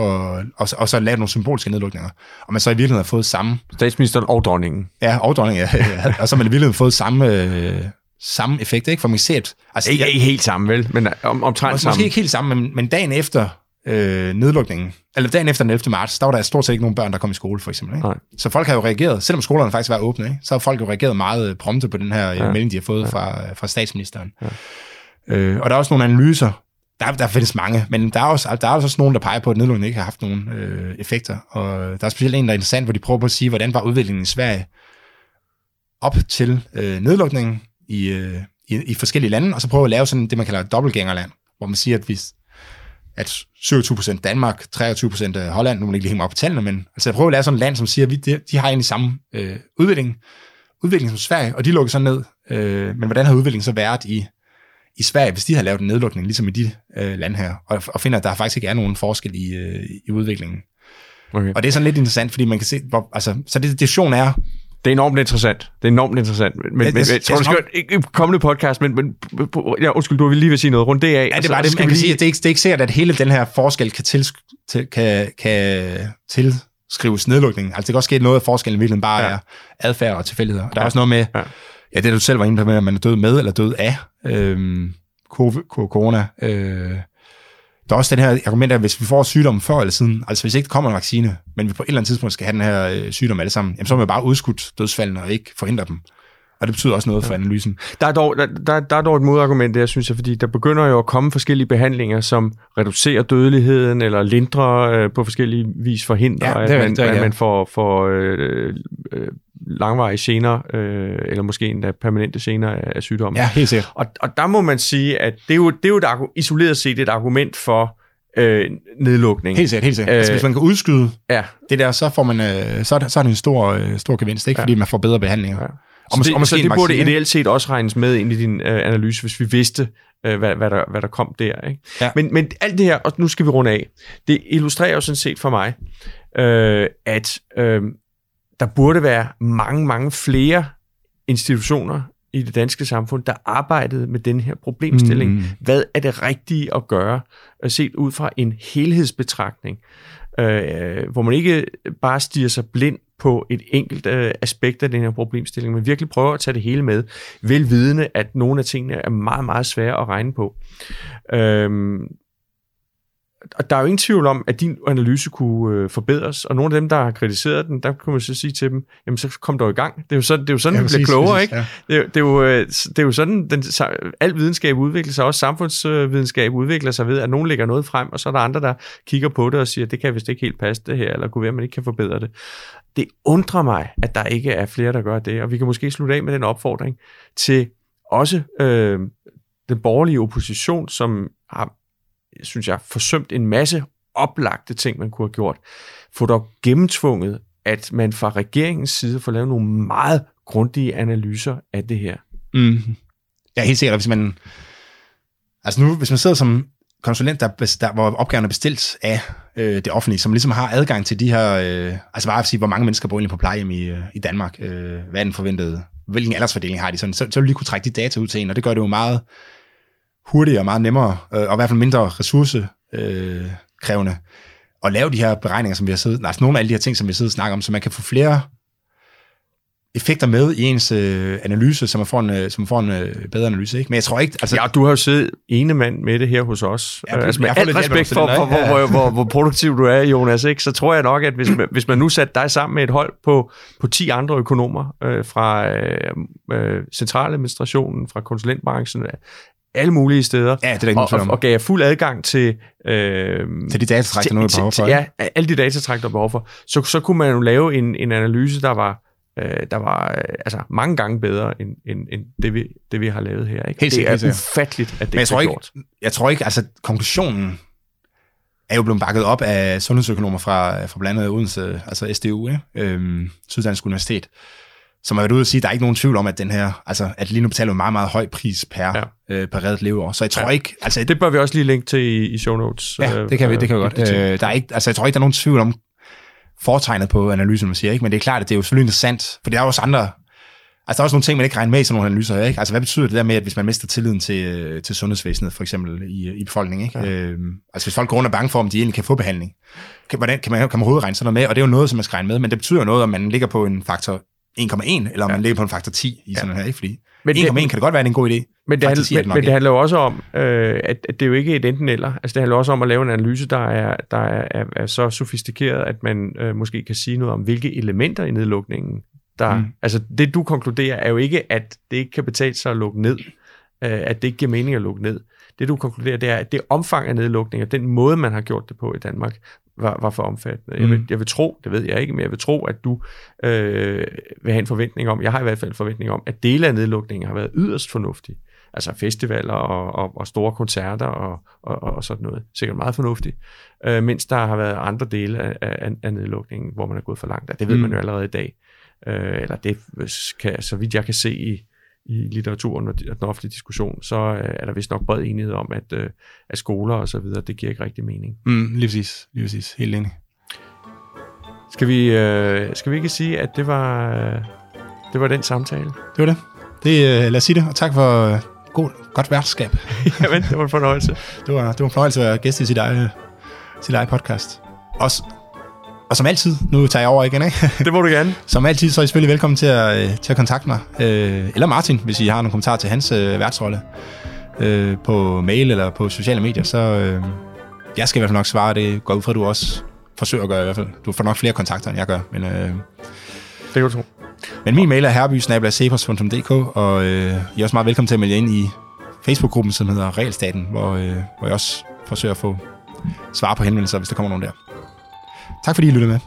og, så- og så lave nogle symbolske nedlukninger. Og man så i virkeligheden har fået samme Statsministeren og dronningen. Ja, og dronning, ja. og så har man i virkeligheden fået samme, øh, samme effekt, ikke? For man kan se, at... Altså, Ikke, ikke helt sammen, vel? Men om, omtrent Mås- sammen. Måske ikke helt samme, men, men dagen efter øh, nedlukningen, eller dagen efter den 11. marts, der var der stort set ikke nogen børn, der kom i skole, for eksempel. Ikke? Nej. Så folk har jo reageret, selvom skolerne faktisk var åbne, ikke? så har folk jo reageret meget øh, prompte på den her ja. Ja. melding, de har fået ja. fra, fra statsministeren. Ja. Øh, og der er også nogle analyser, der, der findes mange, men der er, også, der er også nogen, der peger på, at nedlukningen ikke har haft nogen øh, effekter. Og der er specielt en, der er interessant, hvor de prøver på at sige, hvordan var udviklingen i Sverige op til øh, nedlukningen i, øh, i, i forskellige lande, og så prøver at lave sådan det, man kalder et dobbeltgængerland, hvor man siger, at hvis at 27% Danmark, 23% øh, Holland, nu må jeg ikke lige hænge mig op på tallene, men altså jeg prøver at lave sådan et land, som siger, at vi, de, de har egentlig samme øh, udvikling, udvikling som Sverige, og de lukker så ned. Øh, men hvordan har udviklingen så været i, i Sverige, hvis de har lavet en nedlukning, ligesom i de øh, lande her, og, og finder, at der faktisk ikke er nogen forskel i, øh, i udviklingen. Okay. Og det er sådan lidt interessant, fordi man kan se, hvor, altså, så det, diskussion er, Det er enormt interessant. Det er enormt interessant. Men, men, men det- jeg tror, du er skal ikke kommende podcast, men, men ja, undskyld, du vil lige vil sige noget rundt det af. Ja, det var det. Man kan sige, at det er, ikke, det er ikke sikkert, at hele den her forskel kan, til, til, kan, kan tilskrives nedlukningen. Altså det kan også ske noget af forskellen virkeligheden bare Ja. er adfærd og tilfældigheder. Der er Ja. også noget med, Ja. Ja. ja, det du selv var inde på med, at man er død med eller død af covid- corona. Øh, der er også den her argument, at hvis vi får sygdommen før eller siden, altså hvis ikke der kommer en vaccine, men vi på et eller andet tidspunkt skal have den her øh, sygdom alle sammen, jamen så må vi bare udskudt dødsfaldene og ikke forhindre dem. Og det betyder også noget for analysen. Der er, dog, der, der, der er dog et modargument der, synes jeg, fordi der begynder jo at komme forskellige behandlinger, som reducerer dødeligheden, eller lindrer øh, på forskellige vis forhindrer, Ja, det er at, man, det er at rigtigt, man får, får øh, øh, langvarige gener, øh, eller måske endda permanente gener af, af sygdommen. Ja, helt sikkert. Og, og der må man sige, at det er jo, det er jo et, isoleret set et argument for, øh, nedlukning. Helt sikkert, helt sikkert. Øh, altså, Øh, hvis man kan udskyde Ja, det der, så, får man, øh, så, er det, så er det en stor, øh, stor gevinst, ikke? Ja. fordi man får bedre behandlinger. Ja. Og, så det, og måske så det burde ideelt set også regnes med ind i din øh, analyse, hvis vi vidste, øh, hvad, hvad, der, hvad der kom der. Ikke? Ja. Men, men alt det her, og nu skal vi runde af, det illustrerer jo sådan set for mig, øh, at øh, der burde være mange, mange flere institutioner i det danske samfund, der arbejdede med den her problemstilling. Mm. Hvad er det rigtige at gøre, øh, set ud fra en helhedsbetragtning, øh, hvor man ikke bare stiger sig blind på et enkelt øh, aspekt af den her problemstilling, men virkelig prøver at tage det hele med, velvidende, at nogle af tingene er meget, meget svære at regne på. Øhm, og der er jo ingen tvivl om, at din analyse kunne øh, forbedres, og nogle af dem, der har kritiseret den, der kunne man så sige til dem, jamen så kom dog i gang. Det er jo sådan, det er jo sådan ja, vi bliver præcis, klogere, præcis, ikke? Ja. Det, er, jo- det, er jo, øh, det er jo sådan, den, al videnskab udvikler sig, også samfundsvidenskab udvikler sig ved, at nogen lægger noget frem, og så er der andre, der kigger på det og siger, det kan vist ikke helt passe det her, eller kunne være, at man ikke kan forbedre det. Det undrer mig, at der ikke er flere, der gør det, og vi kan måske slutte af med den opfordring til også øh, den borgerlige opposition, som har, synes jeg, forsømt en masse oplagte ting, man kunne have gjort. Få dog gennemtvunget, at man fra regeringens side får lavet nogle meget grundige analyser af det her. Mm. Ja, helt sikkert. hvis man... Altså nu, hvis man sidder som konsulent, der, der, hvor opgaven er bestilt af øh, det offentlige, som ligesom har adgang til de her... Øh, altså bare at sige, hvor mange mennesker bor egentlig på plejehjem i, øh, i Danmark, øh, hvad er den forventede, hvilken aldersfordeling har de, sådan, så, så vil de kunne trække de data ud til en, og det gør det jo meget hurtigere og meget nemmere, øh, og i hvert fald mindre ressourcekrævende, øh, at lave de her beregninger, som vi har siddet, altså nogle af alle de her ting, som vi har siddet og snakket om, så man kan få flere effekter med i ens øh, analyse, så man får en, øh, så man får en øh, bedre analyse. Ikke? Men jeg tror ikke, altså, Ja, du har jo siddet ene mand med det her hos os. Ja, altså, med jeg alt respekt for, nogle for hvor, hvor, hvor, hvor produktiv du er, Jonas, ikke? så tror jeg nok, at hvis man, hvis man nu satte dig sammen med et hold på, på 10 andre økonomer øh, fra øh, øh, centraladministrationen, fra konsulentbranchen, alle mulige steder, ja, det er der ikke og, og, og gav jer fuld adgang til... Øh, Til de datatræk, der nu er behov for. til-? Ja, alle de datatræk, der er behov for. Så, så kunne man jo lave en, en analyse, der var, øh, der var øh, altså mange gange bedre, end, end, end det, vi, det, vi har lavet her. Ikke? Helt det er helt ufatteligt, at det Men jeg tror er ikke, gjort. jeg tror ikke, altså konklusionen er jo blevet bakket op af sundhedsøkonomer fra, fra blandt andet Odense, altså SDU, ikke? Øhm, Syddansk Universitet, som har været ude og sige, at der er ikke nogen tvivl om, at den her, altså at lige nu betaler en meget, meget høj pris per, Ja. Ja. øh, per reddet leveår. Så jeg tror Ja. ja. ikke, altså Det bør vi også lige linke til i, i show notes. Ja, øh, det kan vi, det kan vi øh, godt. Øh, der er ikke, altså, jeg tror ikke, der er nogen tvivl om foretegnet på analysen, man siger, ikke? men det er klart, at det er jo selvfølgelig interessant, for der er også andre, altså der er også nogle ting, man ikke regner med i sådan nogle analyser ikke? Altså hvad betyder det der med, at hvis man mister tilliden til, øh, til sundhedsvæsenet, for eksempel i, i befolkningen, ikke? Ja. Ja. Øhm, altså hvis folk går rundt og bange for, om de egentlig kan få behandling, kan, hvordan, kan, man, kan man overhovedet regne sådan noget med, og det er jo noget, som man skal regne med, men det betyder noget, om man ligger på en faktor 1,1, eller om Ja. man ligger på en faktor 10 i Ja. sådan noget her, ikke? Fordi Men 1,1 det- kan det godt være, at det er en god idé. Men det, handler, men, men det handler jo også om, øh, at, at det er jo ikke et enten eller. Altså det handler også om at lave en analyse, der er, der er, er, er så sofistikeret, at man øh, måske kan sige noget om, hvilke elementer i nedlukningen, der... Mm. Mm. Altså det du konkluderer er jo ikke, at det ikke kan betale sig at lukke ned. Øh, at det ikke giver mening at lukke ned. Det du konkluderer, det er, at det omfang af nedlukninger, den måde, man har gjort det på i Danmark, var, var for omfattende. Jeg, vil, Mm. jeg vil tro, det ved jeg ikke, men jeg vil tro, at du øh, vil have en forventning om, jeg har i hvert fald en forventning om, at dele af nedlukningen har været yderst fornuftige. Altså festivaler og, og, og store koncerter og, og, og sådan noget. Sikkert meget fornuftigt. Øh, mens der har været andre dele af, af, af nedlukningen, hvor man er gået for langt. Det ved mm. man jo allerede i dag. Øh, eller det kan, så vidt jeg kan se i, i litteraturen og den offentlige diskussion, så øh, er der vist nok bred enighed om, at, øh, at skoler og så videre, det giver ikke rigtig mening. Mm, lige præcis, lige præcis, helt enig. Skal vi, øh, skal vi ikke sige, at det var, øh, det var den samtale? Det var det. det øh, lad os sige det, og tak for god, godt værtskab. Jamen, det var en fornøjelse. Det var, det var en fornøjelse at være gæst i sit eget, sit eget podcast. Også, og som altid, nu tager jeg over igen, ikke? Det må du gerne. Som altid, så er I selvfølgelig velkommen til at, øh, til at kontakte mig. Øh, eller Martin, hvis I har nogle kommentarer til hans øh, værtsrolle. Øh, på mail eller på sociale medier, så øh, jeg skal i hvert fald nok svare. Det går ud fra, at du også forsøger at gøre i hvert fald. Du får nok flere kontakter, end jeg gør. Men, øh, Det kan du tro men min mail er herbysnabelacepos.dk, og øh, I er også meget velkommen til at melde ind i Facebook-gruppen, som hedder Realstaten, hvor, øh, hvor jeg også forsøger at få svar på henvendelser, hvis der kommer nogen der. Tak fordi I lyttede med.